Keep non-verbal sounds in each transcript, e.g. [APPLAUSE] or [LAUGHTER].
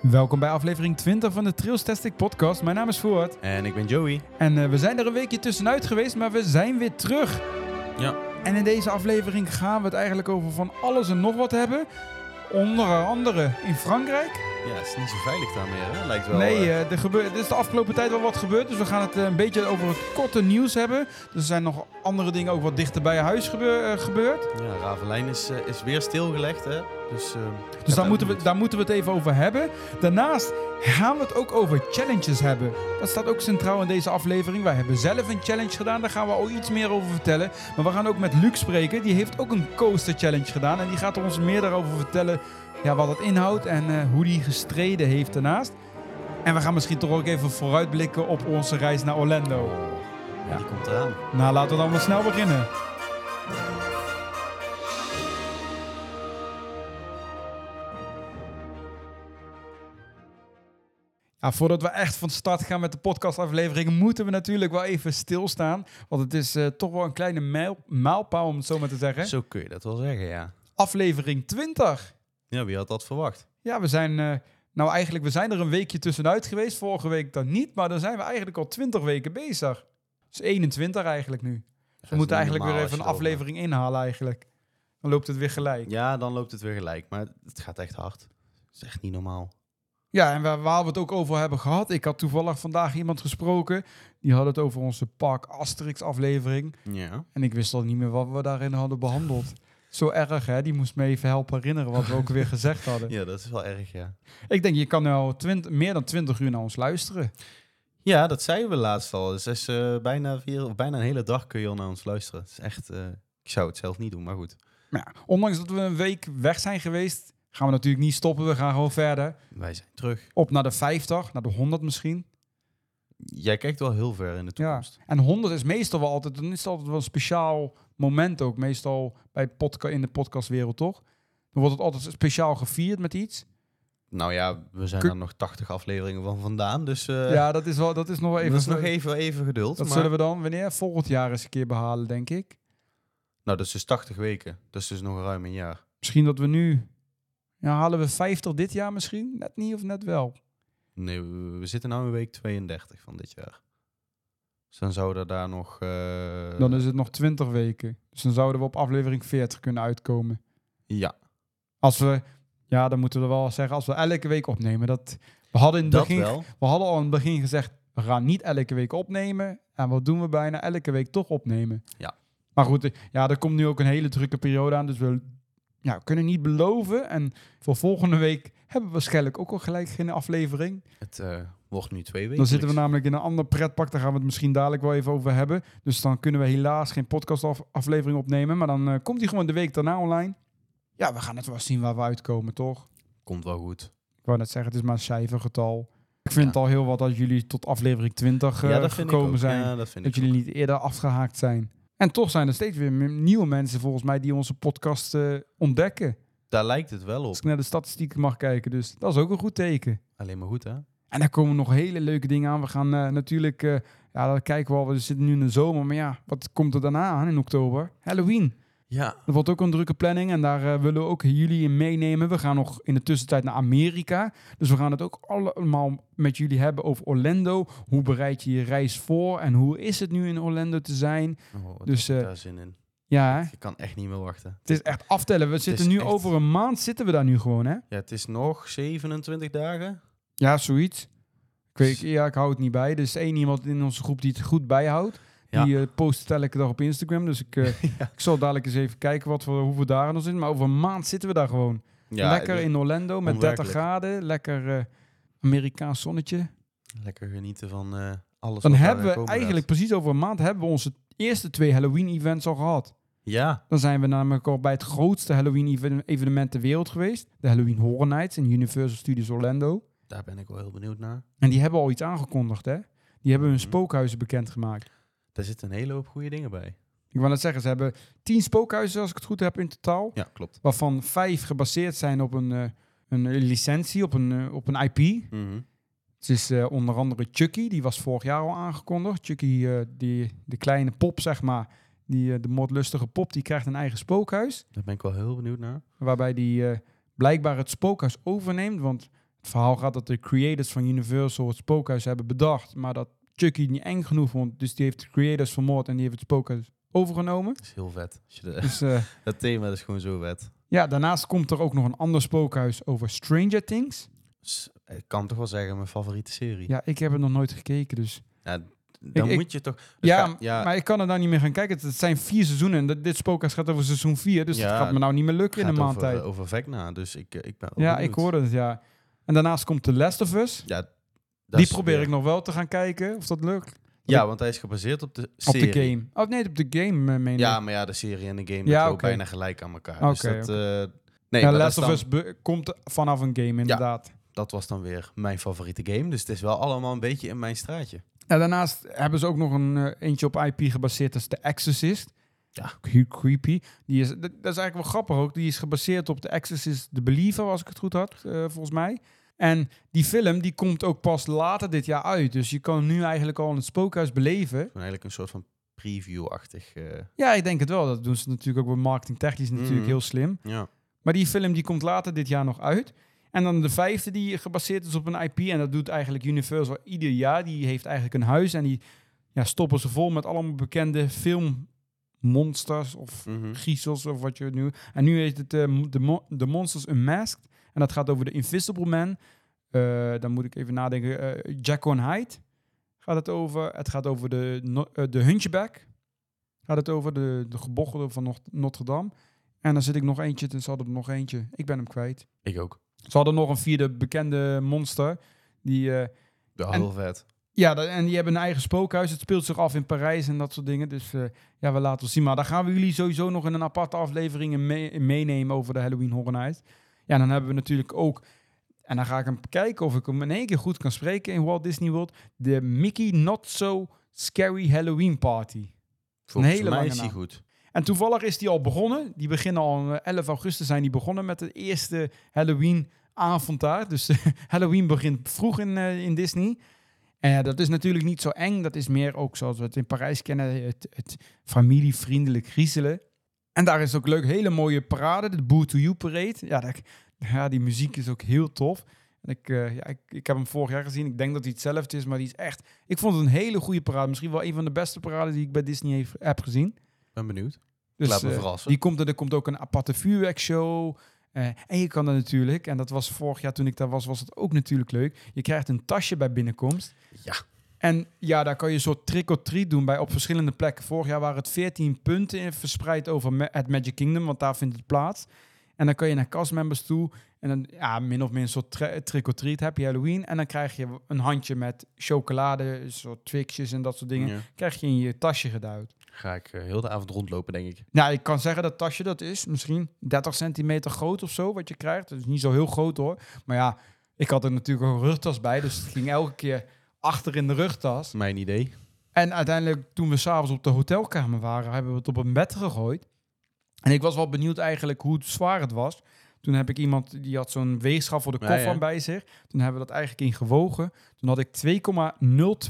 Welkom bij aflevering 20 van de Trailstastic podcast. Mijn naam is Voort. En ik ben Joey. En eh, we zijn er een weekje tussenuit geweest, maar we zijn weer terug. Ja. En in deze aflevering gaan we het eigenlijk over van alles en nog wat hebben. Onder andere in Frankrijk. Ja, het is niet zo veilig daar meer, hè? Lijkt wel. nee, eh, eh, er, gebeurt, er is de afgelopen tijd wel wat gebeurd. Dus we gaan het eh, een beetje over het korte nieuws hebben. Dus er zijn nog andere dingen ook wat dichter bij huis gebeur- gebeurd. ja, Ravelijn is, is weer stilgelegd, hè? Dus, Dus daar moeten, we, daar moeten we het even over hebben. Daarnaast gaan we het ook over challenges hebben. Dat staat ook centraal in deze aflevering. Wij hebben zelf een challenge gedaan. Daar gaan we al iets meer over vertellen. Maar we gaan ook met Luc spreken. Die heeft ook een coaster challenge gedaan. En die gaat ons meer daarover vertellen ja, wat het inhoudt en eh, hoe die gestreden heeft daarnaast. En we gaan misschien toch ook even vooruitblikken op onze reis naar Orlando. Ja, die komt eraan. Nou, laten we dan maar snel beginnen. Ja, voordat we echt van start gaan met de podcastaflevering, moeten we natuurlijk wel even stilstaan. Want het is eh, toch wel een kleine mijl, mijlpaal, om het zo maar te zeggen. Zo kun je dat wel zeggen, ja. Aflevering 20. Ja, wie had dat verwacht? Ja, we zijn, eh, nou eigenlijk, we zijn er een weekje tussenuit geweest. Vorige week dan niet, maar dan zijn we eigenlijk al 20 weken bezig. Dus 21 eigenlijk nu. We moeten eigenlijk weer even een aflevering inhalen eigenlijk. Dan loopt het weer gelijk. Ja, dan loopt het weer gelijk. Maar het gaat echt hard. Het is echt niet normaal. Ja, en waar, waar we het ook over hebben gehad. Ik had toevallig vandaag iemand gesproken. Die had het over onze Park Asterix aflevering. Ja. En ik wist al niet meer wat we daarin hadden behandeld. Zo erg, hè? Die moest me even helpen herinneren wat we ook weer gezegd [LAUGHS] hadden. Ja, dat is wel erg, ja. Ik denk, je kan nu al 20, meer dan 20 uur naar ons luisteren. Ja, dat zeiden we laatst al. Dus is, eh, bijna, vier, of bijna een hele dag kun je al naar ons luisteren. Het is echt... eh, ik zou het zelf niet doen, maar goed. Maar ja, ondanks dat we een week weg zijn geweest, gaan we natuurlijk niet stoppen. We gaan gewoon verder. Wij zijn terug. Op naar de 50, naar de 100 misschien. Jij kijkt wel heel ver in de Ja. toekomst. En 100 is meestal wel altijd, dan is het altijd wel een speciaal moment ook. Meestal bij podca in de podcastwereld, toch? Dan wordt het altijd speciaal gevierd met iets. Nou ja, we zijn er nog 80 afleveringen van vandaan. Dus eh ja, dat is, wel, dat is nog wel even... dat is nog even, even geduld. Dat maar- zullen we dan wanneer? Volgend jaar eens een keer behalen, denk ik. Nou, dat is dus 80 weken. Dat is dus nog ruim een jaar. Misschien dat we nu... Ja, halen we 50 dit jaar misschien? Net niet of net wel? Nee, we, we zitten nu in week 32 van dit jaar. Dus dan zouden daar nog... eh, Dan is het nog 20 weken. Dus dan zouden we op aflevering 40 kunnen uitkomen. Ja, Als we... Ja, dan moeten we wel zeggen, als we elke week opnemen. Dat, we, hadden in het dat begin, wel. we hadden al in het begin gezegd, we gaan niet elke week opnemen. En wat doen we bijna? Elke week toch opnemen. Ja. Maar goed, ja, er komt nu ook een hele drukke periode aan. Dus we ja, we kunnen niet beloven. En voor volgende week hebben we waarschijnlijk ook al gelijk geen aflevering. Het eh, wordt nu twee weken. Dan zitten we namelijk in een ander pretpak. Daar gaan we het misschien dadelijk wel even over hebben. Dus dan kunnen we helaas geen podcastaflevering opnemen. Maar dan eh, komt die gewoon de week daarna online. Ja, we gaan het wel zien waar we uitkomen, toch? Komt wel goed. Ik wou net zeggen, het is maar een cijfergetal. Ik vind Ja. het al heel wat dat jullie tot aflevering 20 eh, ja, dat vind ik gekomen zijn. Ja, dat dat jullie niet eerder afgehaakt zijn. En toch zijn er steeds weer nieuwe mensen volgens mij die onze podcast eh, ontdekken. Daar lijkt het wel op. Als ik naar de statistieken mag kijken. Dus dat is ook een goed teken. Alleen maar goed, hè? En daar komen nog hele leuke dingen aan. We gaan eh, natuurlijk, eh, ja, dat kijken we al. We zitten nu in de zomer. Maar ja, wat komt er daarna aan in oktober? Halloween. Ja. Er wordt ook een drukke planning en daar eh, willen we ook jullie in meenemen. We gaan nog in de tussentijd naar Amerika. Dus we gaan het ook allemaal met jullie hebben over Orlando. Hoe bereid je je reis voor en hoe is het nu in Orlando te zijn? Oh, Dus, daar zin in. Ja? Ik kan echt niet meer wachten. het is echt aftellen. We zitten nu echt- over een maand zitten we daar nu gewoon, hè? Ja, het is nog 27 dagen. Ja, zoiets. Ik weet, ja, ik hou het niet bij. Er is één iemand in onze groep die het goed bijhoudt. Ja. Die eh, post het elke dag op Instagram. Dus ik, eh, [LAUGHS] ik zal dadelijk eens even kijken wat voor, hoeveel dagen er nog zitten. Maar over een maand zitten we daar gewoon. Ja, lekker dus in Orlando met 30 onwerkelijk. graden. Lekker eh, Amerikaans zonnetje. Lekker genieten van eh, alles Dan daar hebben we eigenlijk precies over een maand hebben we onze eerste twee Halloween-events al gehad. Ja, Dan zijn we namelijk al bij het grootste Halloween-evenement ter wereld geweest. De Halloween Horror Nights in Universal Studios Orlando. Daar ben ik wel heel benieuwd naar. En die hebben al iets aangekondigd, hè? Die hebben hun Mhm. spookhuizen bekendgemaakt. Daar zitten een hele hoop goede dingen bij. Ik wou net zeggen, ze hebben tien spookhuizen, als ik het goed heb, in totaal. Ja, klopt. Waarvan vijf gebaseerd zijn op een, eh, een licentie, op een, eh, op een IP. Mhm. Het is eh, onder andere Chucky, die was vorig jaar al aangekondigd. Chucky, die, de kleine pop, zeg maar, Die, de moordlustige pop, die krijgt een eigen spookhuis. Daar ben ik wel heel benieuwd naar. Waarbij die blijkbaar het spookhuis overneemt. Want het verhaal gaat dat de creators van Universal het spookhuis hebben bedacht. Maar dat Chucky niet eng genoeg vond. Dus die heeft de creators vermoord en die heeft het spookhuis overgenomen. Dat is heel vet. Dus eh, [LAUGHS] dat thema is gewoon zo vet. ja, daarnaast komt er ook nog een ander spookhuis over Stranger Things. Dus, ik kan toch wel zeggen mijn favoriete serie. Ja, ik heb het nog nooit gekeken, dus... Ja, dan ik- moet je toch... dus Ja, ga- ja maar ik kan er nou niet meer gaan kijken. Het zijn vier seizoenen en dit- spookhuis gaat over seizoen vier. Dus Ja, het gaat me nou niet meer lukken in een maand over, tijd. over Vecna, dus ik, eh, ik ben Ja, ik hoorde het, ja. En daarnaast komt The Last of Us. Ja, Die is probeer ik nog wel te gaan kijken, of dat lukt. Ja, want hij is gebaseerd op de Op serie. de game. Oh nee, op de game, eh, meen Ja, maar ja, de serie en de game Ja, oké. bijna gelijk aan elkaar. dus Oké, dat, eh, nee, ja, Last of dan- Us komt vanaf een game, inderdaad. dat was dan weer mijn favoriete game. Dus het is wel allemaal een beetje in mijn straatje. En daarnaast hebben ze ook nog een eh, eentje op IP gebaseerd, dat is The Exorcist. Ja. Creepy. Die is, dat, is eigenlijk wel grappig ook. Die is gebaseerd op The Exorcist The Believer, als ik het goed had, eh, volgens mij. En die film die komt ook pas later dit jaar uit. Dus je kan nu eigenlijk al in het spookhuis beleven. Gewoon eigenlijk een soort van preview-achtig. eh, Ja, ik denk het wel. Dat doen ze natuurlijk ook bij marketingtechnisch natuurlijk Mhm. heel slim. ja. Maar die film die komt later dit jaar nog uit. En dan de vijfde die gebaseerd is op een IP. En dat doet eigenlijk Universal ieder jaar. Die heeft eigenlijk een huis en die ja, stoppen ze vol met allemaal bekende filmmonsters of Mhm. griezels of wat je nu... En nu heet het eh, de, Mo- The Monsters Unmasked. En dat gaat over de Invisible Man. Eh, dan moet ik even nadenken. eh Jack on Hyde gaat het over. Het gaat over de, no- de Hunchback. Gaat het over de, de gebochelde van Not- Notre Dame. En dan zit ik nog eentje, ze hadden er nog eentje. Ik ben hem kwijt. Ik ook. Ze hadden nog een vierde bekende monster. Die, Ja, heel vet. Ja, en die hebben een eigen spookhuis. Het speelt zich af in Parijs en dat soort dingen. Dus eh, ja, we laten het zien. Maar daar gaan we jullie sowieso nog in een aparte aflevering in mee- in meenemen over de Halloween Horror Night. Ja, dan hebben we natuurlijk ook... En dan ga ik hem kijken of ik hem in één keer goed kan spreken in Walt Disney World. De Mickey Not So Scary Halloween Party. Volgens hele mij is goed. En toevallig is die al begonnen. Die beginnen al eh, 11 augustus zijn die begonnen met de eerste Halloween avond daar. Dus eh, [LAUGHS] Halloween begint vroeg in, eh, in Disney. En ja, dat is natuurlijk niet zo eng. Dat is meer ook zoals we het in Parijs kennen. Het, het familievriendelijk griezelen. En daar is ook leuk. Hele mooie parade. De Boo to You parade. Ja, dat, ja, die muziek is ook heel tof. Ik, eh, ja, ik, ik heb hem vorig jaar gezien. Ik denk dat hij hetzelfde is, maar die is echt... Ik vond het een hele goede parade. Misschien wel een van de beste parades die ik bij Disney heeft, heb gezien. Ben benieuwd. Dus, Laat me eh, verrassen. die komt er, er komt ook een aparte vuurwerkshow. Eh, en je kan er natuurlijk, en dat was vorig jaar toen ik daar was, was het ook natuurlijk leuk. Je krijgt een tasje bij binnenkomst. Ja. En ja, daar kan je een soort trick-or-treat doen bij op verschillende plekken. Vorig jaar waren het 14 punten verspreid over Ma- het Magic Kingdom, want daar vindt het plaats. En dan kan je naar castmembers toe. En dan, ja, min of meer een soort tri- trick-or-treat. Happy Halloween. En dan krijg je een handje met chocolade, soort Twixjes en dat soort dingen. Ja. Krijg je in je tasje geduwd. Ga ik eh, heel de avond rondlopen, denk ik. Nou, ik kan zeggen dat tasje dat is misschien 30 centimeter groot of zo, wat je krijgt. Dat is niet zo heel groot hoor. Maar ja, ik had er natuurlijk een rugtas bij, dus het ging elke keer achter in de rugtas. Mijn idee. En uiteindelijk, toen we s'avonds op de hotelkamer waren, hebben we het op een bed gegooid. En ik was wel benieuwd eigenlijk hoe zwaar het was. Toen heb ik iemand, die had zo'n weegschaal voor de Ja, koffer ja. bij zich. Toen hebben we dat eigenlijk in gewogen. Toen had ik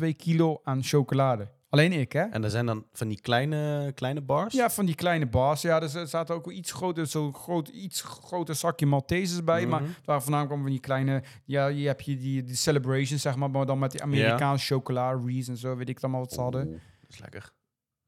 2,02 kilo aan chocolade. Alleen ik, hè? En er zijn dan van die kleine, kleine bars. Ja, van die kleine bars. Ja, dus er zaten ook wel iets groter, zo'n groot, iets groter zakje Maltesers bij. Maar waren voornamelijk allemaal van die kleine... Ja, je hebt je die, die celebrations, zeg maar. Maar dan met die Amerikaanse chocola, Reese en zo, weet ik dan maar wat ze hadden. Oeh, Dat is lekker.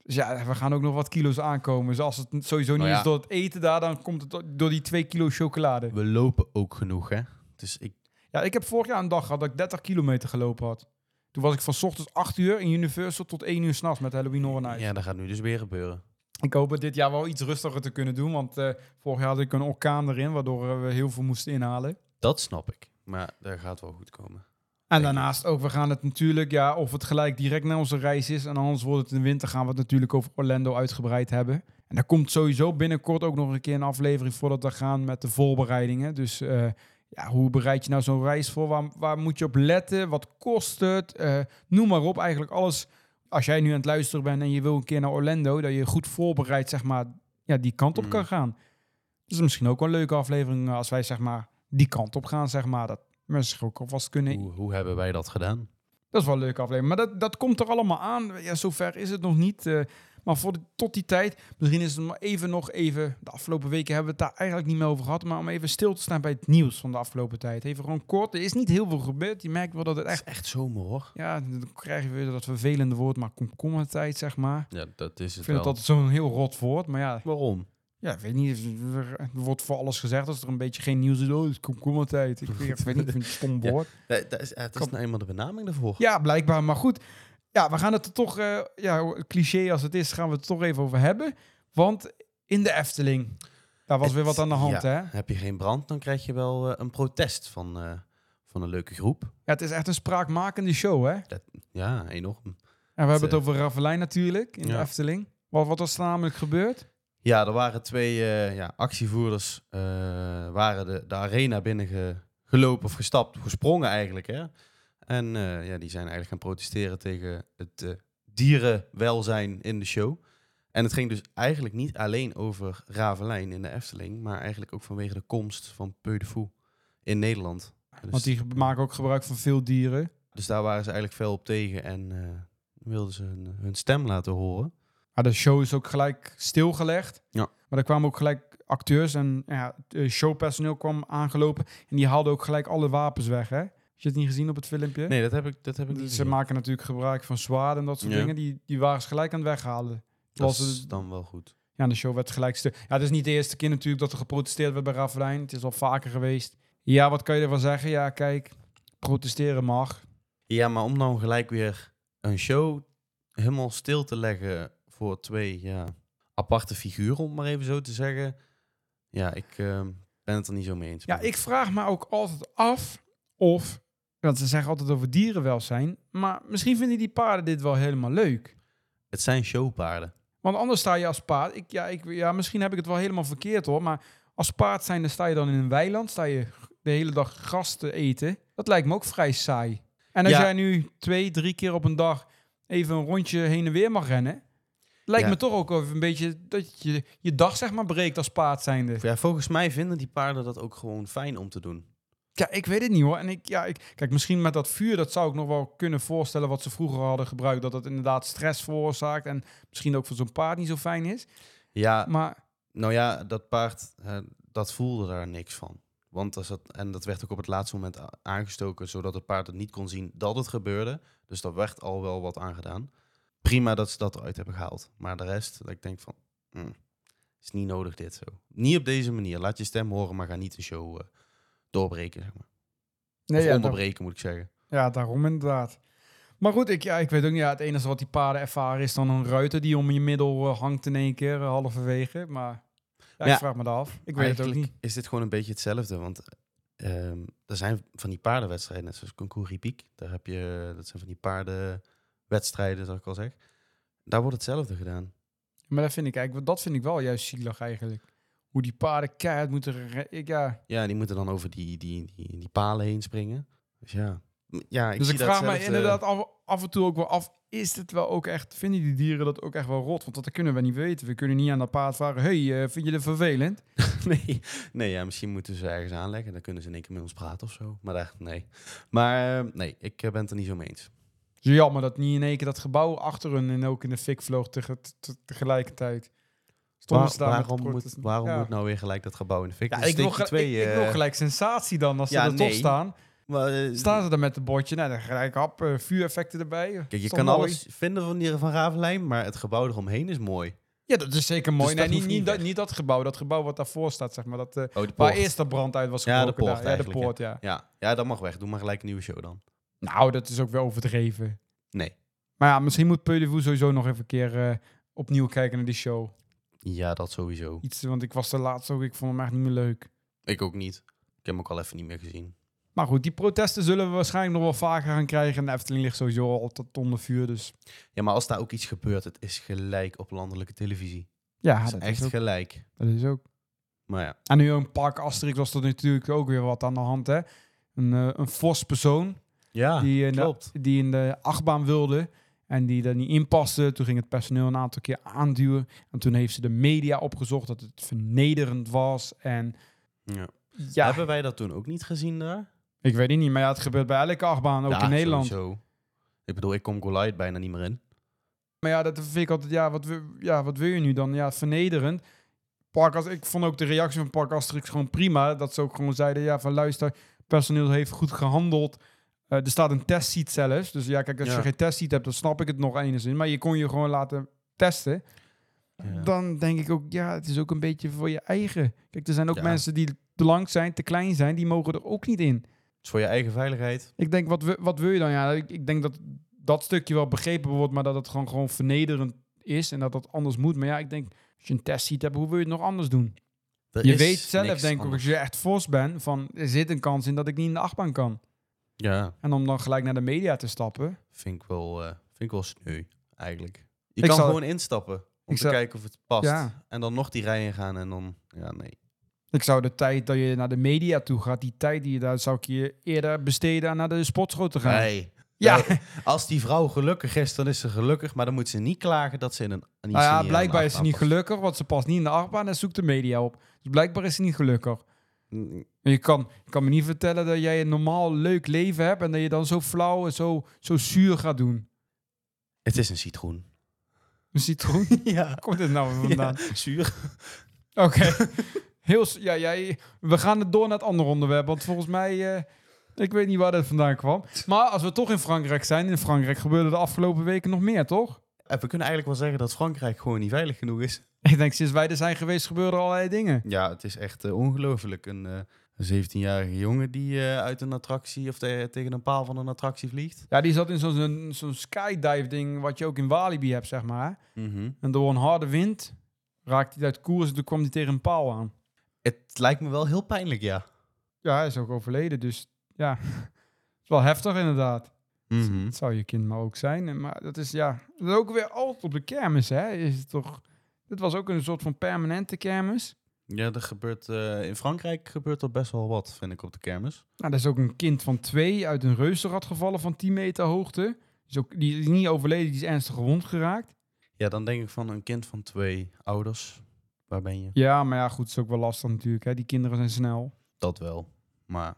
Dus ja, we gaan ook nog wat kilo's aankomen. Dus als het sowieso niet Nou ja. is door het eten daar, dan komt het door die twee kilo chocolade. We lopen ook genoeg, hè? Dus ik, Ja, ik heb vorig jaar een dag gehad dat ik 30 kilometer gelopen had. Toen was ik van 's ochtends 8 uur in Universal tot 1 uur s'nachts met Halloween Horror Nights. ja, dat gaat nu dus weer gebeuren. Ik hoop het dit jaar wel iets rustiger te kunnen doen. Want eh, vorig jaar had ik een orkaan erin, waardoor eh, we heel veel moesten inhalen. Dat snap ik. Maar dat gaat wel goed komen. En daarnaast ook, we gaan het natuurlijk, ja, of het gelijk direct na onze reis is. En anders wordt het in de winter, gaan we het natuurlijk over Orlando uitgebreid hebben. En daar komt sowieso binnenkort ook nog een keer een aflevering voordat we gaan met de voorbereidingen. Dus eh, ja, hoe bereid je nou zo'n reis voor? Waar, waar moet je op letten? Wat kost het? Eh, noem maar op, eigenlijk alles. Als jij nu aan het luisteren bent en je wil een keer naar Orlando, dat je goed voorbereid, zeg maar, ja, die kant op Mm. kan gaan. Dus misschien ook wel een leuke aflevering eh, als wij, zeg maar, die kant op gaan, zeg maar. Dat mensen ook alvast kunnen Hoe, hoe hebben wij dat gedaan? dat is wel een leuke aflevering. Maar dat, dat komt er allemaal aan. Ja, zover is het nog niet. eh, Maar voor de, tot die tijd, misschien is het maar even nog even... De afgelopen weken hebben we het daar eigenlijk niet meer over gehad. Maar om even stil te staan bij het nieuws van de afgelopen tijd. Even gewoon kort. Er is niet heel veel gebeurd. Je merkt wel dat het Het echt... is echt zomer hoor. Ja, dan krijg je weer dat vervelende woord, maar komkommertijd, zeg maar. Ja, dat is Ik het vind het wel. altijd zo'n heel rot woord. Maar ja, Waarom? ja, ik weet niet. Er wordt voor alles gezegd. Als er een beetje geen nieuws is, oh, het is komkommertijd. Ik weet, ik weet niet, ik vind het een stom [LAUGHS] woord. Dat, dat is, het is nou eenmaal de benaming daarvoor. Ja, blijkbaar. Maar goed, ja, we gaan het er toch, eh, ja, cliché als het is, gaan we het toch even over hebben. Want in de Efteling, daar was Het- weer wat aan de hand, ja. hè? Ja, Heb je geen brand, dan krijg je wel eh, een protest van, eh, van een leuke groep. het is echt een spraakmakende show, hè? Ja, enorm. En we hebben het eh, over Ravelijn natuurlijk, in de ja. Efteling. Wat, wat was er namelijk gebeurd? Ja, er waren twee eh, ja, actievoerders eh, waren de, de arena binnen ge- gelopen of gestapt, gesprongen eigenlijk. Hè? En eh, ja, die zijn eigenlijk gaan protesteren tegen het eh, dierenwelzijn in de show. En het ging dus eigenlijk niet alleen over Ravelijn in de Efteling, maar eigenlijk ook vanwege de komst van Peu de Fou in Nederland. Dus, Want die maken ook gebruik van veel dieren. dus daar waren ze eigenlijk fel op tegen en eh, wilden ze hun, hun stem laten horen. Maar de show is ook gelijk stilgelegd. Ja. Maar er kwamen ook gelijk acteurs en ja, showpersoneel kwam aangelopen. En die haalden ook gelijk alle wapens weg, hè? Heb je het niet gezien op het filmpje? Nee, dat heb ik, dat heb ik niet Ze gezien. maken natuurlijk gebruik van zwaarden en dat soort Ja. dingen. Die, die waren ze gelijk aan het weghalen. Dat was is het- dan wel goed. Ja, de show werd gelijk. Ja, het is niet de eerste keer natuurlijk dat er geprotesteerd werd bij Ravelijn. Het is al vaker geweest. Ja, wat kan je ervan zeggen? Ja, kijk, protesteren mag. Ja, maar om dan gelijk weer een show helemaal stil te leggen voor twee ja, aparte figuren, om het maar even zo te zeggen. Ja, ik ehm, ben het er niet zo mee eens. Ja, ik vraag me ook altijd af of... Want ze zeggen altijd over dierenwelzijn. Maar misschien vinden die paarden dit wel helemaal leuk. Het zijn showpaarden. Want anders sta je als paard... Ik, ja, ik, ja, misschien heb ik het wel helemaal verkeerd hoor. Maar als paard zijn, dan sta je dan in een weiland. Sta je de hele dag gras te eten. Dat lijkt me ook vrij saai. En als Ja. jij nu twee, drie keer op een dag even een rondje heen en weer mag rennen... Lijkt Ja. me toch ook even een beetje dat je je dag zeg maar breekt als paard zijnde. Ja, volgens mij vinden die paarden dat ook gewoon fijn om te doen. Ja, ik weet het niet hoor. En ik, ja, ik, kijk, misschien met dat vuur, dat zou ik nog wel kunnen voorstellen wat ze vroeger hadden gebruikt. Dat dat inderdaad stress veroorzaakt en misschien ook voor zo'n paard niet zo fijn is. Ja, Maar nou ja, dat paard, dat voelde daar niks van. Want als dat, en dat werd ook op het laatste moment aangestoken, zodat het paard het niet kon zien dat het gebeurde. Dus daar werd al wel wat aan gedaan. Prima dat ze dat eruit hebben gehaald. Maar de rest, dat ik denk van, hm, is niet nodig dit zo. Niet op deze manier. Laat je stem horen, maar ga niet de show eh, doorbreken, zeg maar. nee, of ja, onderbreken, moet ik zeggen. ja, daarom inderdaad. Maar goed, ik, ja, ik weet ook niet. Ja, het enige wat die paarden ervaren is dan een ruiter die om je middel eh, hangt in één keer, uh, halverwege. Maar ja, ik Ja, vraag me dat af. Ik weet het ook niet. is dit gewoon een beetje hetzelfde. Want ehm, er zijn van die paardenwedstrijden, net zoals Concours Hippique. Daar heb je, dat zijn van die paardenwedstrijden, zoals ik al zeg. Daar wordt hetzelfde gedaan. Maar dat vind ik eigenlijk, dat vind ik wel juist zielig eigenlijk. Hoe die paarden keihard moeten... Ik, ja, Ja, die moeten dan over die, die, die, die palen heen springen. Dus ja, ja ik dus ik vraag me datzelfde- inderdaad af, af en toe ook wel af, is het wel ook echt, vinden die dieren dat ook echt wel rot? Want dat kunnen we niet weten. We kunnen niet aan dat paard vragen, hey, eh, vind je dit vervelend? [LAUGHS] nee, nee ja, misschien moeten ze ergens aanleggen. Dan kunnen ze in één keer met ons praten of zo. Maar daar, nee. Maar eh, nee, ik eh, ben het er niet zo mee eens. Jammer dat niet in één keer dat gebouw achter hun en ook in de fik vloog te- tegelijkertijd. Waar- waarom moet, waarom Ja. moet nou weer gelijk dat gebouw in de fik? Ja, ik, wil gel- ik, wil eh, gelijk sensatie dan, als ja, ze er toch nee. staan. maar, eh, Staan ze daar met een bordje, nou, dan gelijk hap, eh, vuureffecten erbij. Kijk, je toch kan mooi? alles vinden van die van Ravelijn, maar het gebouw eromheen is mooi. Ja, dat is zeker mooi. Dus nee, niet, niet, dat, niet dat gebouw, dat gebouw wat daarvoor staat, zeg maar. Dat, Oh, waar eerst de brand uit was Ja, de gebroken. poort daar. Ja, de poort, ja. Ja, ja, dat mag weg. Doe maar gelijk een nieuwe show dan. Nou, dat is ook wel overdreven. Nee. Maar ja, misschien moet Peu sowieso nog even een keer opnieuw kijken naar die show. Ja, dat sowieso. Iets, want ik was er laatst ook, ik vond hem echt niet meer leuk. Ik ook niet. Ik heb hem ook al even niet meer gezien. Maar goed, die protesten zullen we waarschijnlijk nog wel vaker gaan krijgen. En de Efteling ligt sowieso al tot onder vuur, dus... Ja, maar als daar ook iets gebeurt, het is gelijk op landelijke televisie. Ja, is dat echt is, ook, gelijk. dat is ook. Maar ja, En nu een park Asterix was er natuurlijk ook weer wat aan de hand, hè. Een, eh, een fors persoon ja die, in de, die in de achtbaan wilde en die er niet in paste. Toen ging het personeel een aantal keer aanduwen. En toen heeft ze de media opgezocht dat het vernederend was. En Ja. ja, Hebben wij dat toen ook niet gezien daar? ik weet het niet, maar ja, het gebeurt bij elke achtbaan, ook Ja, in Nederland. Sowieso. Ik bedoel, ik kom Goliath bijna niet meer in. Maar ja, dat vind ik altijd, ja, wat, wil- ja, wat wil je nu dan? Ja, vernederend. Park ik vond ook de reactie van Park Asterix gewoon prima. Dat ze ook gewoon zeiden, ja, van luister, personeel heeft goed gehandeld. Eh, er staat een testsheet zelfs. Dus ja, kijk, als Ja. je geen testsheet hebt, dan snap ik het nog enigszins. Maar je kon je gewoon laten testen. Ja. Dan denk ik ook, ja, het is ook een beetje voor je eigen. Kijk, er zijn ook Ja. mensen die te lang zijn, te klein zijn, die mogen er ook niet in. Het is voor je eigen veiligheid. Ik denk, wat, wi- wat wil je dan? Ja, ik, ik denk dat dat stukje wel begrepen wordt, maar dat het gewoon, gewoon vernederend is en dat dat anders moet. Maar ja, ik denk, als je een testsheet hebt, hoe wil je het nog anders doen? Er Je weet zelf, denk ik, als je echt fors bent, van er zit een kans in dat ik niet in de achtbaan kan. Ja, En om dan gelijk naar de media te stappen. vind ik wel, eh, vind ik wel sneu, eigenlijk. Je Ik kan gewoon instappen om ik te kijken of het past. Ja. En dan nog die rijen gaan en dan... Ja, nee. Ik zou de tijd dat je naar de media toe gaat, die tijd die je daar, zou ik je eerder besteden aan naar de sportschool te gaan. Nee. Ja, Nee. Als die vrouw gelukkig is, dan is ze gelukkig. Maar dan moet ze niet klagen dat ze in een... niet nou ja, blijkbaar is ze niet gelukkig, want ze past niet in de achtbaan en zoekt de media op. Dus blijkbaar is ze niet gelukkig. Je kan, je kan me niet vertellen dat jij een normaal leuk leven hebt en dat je dan zo flauw en zo, zo zuur gaat doen. Het is een citroen. Een citroen? [LAUGHS] Ja. Komt dit nou vandaan? zuur. Oké. Heel, ja, jij, we gaan het door naar het andere onderwerp, want volgens mij, eh, ik weet niet waar dat vandaan kwam. Maar als we toch in Frankrijk zijn, in Frankrijk gebeurde de afgelopen weken nog meer, toch? En we kunnen eigenlijk wel zeggen dat Frankrijk gewoon niet veilig genoeg is. [LAUGHS] Ik denk, sinds wij er zijn geweest, gebeuren er allerlei dingen. Ja, het is echt eh, ongelooflijk. Een, eh, een 17-jarige jongen die eh, uit een attractie of te- tegen een paal van een attractie vliegt. Ja, die zat in zo'n zo'n- zo'n skydive-ding, wat je ook in Walibi hebt, zeg maar. Mhm. En door een harde wind raakte hij uit koers en toen kwam hij tegen een paal aan. Het lijkt me wel heel pijnlijk, ja. Ja, hij is ook overleden, dus ja, [LAUGHS] het is wel heftig inderdaad. Het zou je kind maar ook zijn. En Maar dat is ja, dat is ook weer altijd op de kermis, hè? Is het toch? Dit was ook een soort van permanente kermis. Ja, er gebeurt, eh, in Frankrijk gebeurt er best wel wat, vind ik, op de kermis. Nou, er is ook een kind van twee uit een reuzenrad gevallen van 10 meter hoogte. Die is, ook, die is niet overleden, die is ernstig gewond geraakt. Ja, dan denk ik van een kind van twee ouders. Waar ben je? Ja, maar ja, goed, het is ook wel lastig natuurlijk. Hè? Die kinderen zijn snel. Dat wel. Maar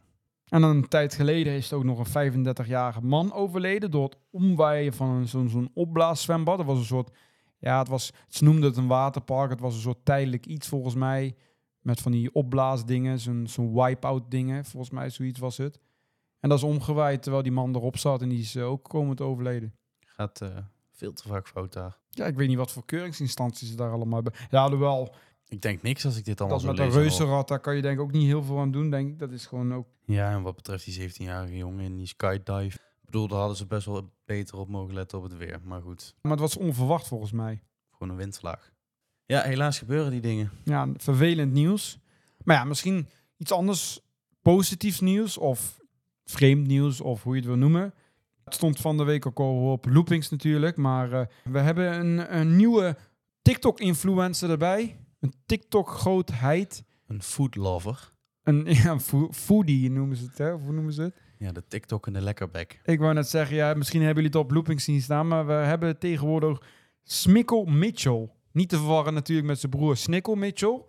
En dan een tijd geleden is er ook nog een 35-jarige man overleden door het omwaaien van zo'n zo'n opblaaszwembad. Dat was een soort, ja, het was, ze noemden het een waterpark. Het was een soort tijdelijk iets volgens mij. Met van die opblaasdingen, zo'n zo'n wipe-out dingen. Volgens mij zoiets was het. En dat is omgewaaid terwijl die man erop zat en die is eh, ook komen te overleden. gaat eh, veel te vaak fout daar. Ja, ik weet niet wat voor keuringsinstanties ze daar allemaal hebben. Ja, alhoewel, Ik denk niks als ik dit allemaal dat zo met een lees. reuzenrad, daar kan je denk ik ook niet heel veel aan doen. Denk ik. Dat is gewoon ook... Ja, en wat betreft die 17-jarige jongen in die skydive. Ik bedoel, daar hadden ze best wel beter op mogen letten op het weer. Maar goed, Maar het was onverwacht volgens mij. gewoon een windvlaag. Ja, helaas gebeuren die dingen. ja, vervelend nieuws. Maar ja, misschien iets anders positiefs nieuws of vreemd nieuws of hoe je het wil noemen. Het stond van de week ook al op Loopings natuurlijk, maar eh, we hebben een, een nieuwe TikTok-influencer erbij. Een TikTok-grootheid. Een food lover. Een [LAUGHS] ja, fo- foodie noemen ze het, hè? Of hoe noemen ze het? Ja, de TikTok en de lekkerbek. Ik wou net zeggen, ja, misschien hebben jullie het op Loopings zien staan, maar we hebben tegenwoordig Smikkel Mitchell. Niet te verwarren natuurlijk met zijn broer Snikkel Mitchell.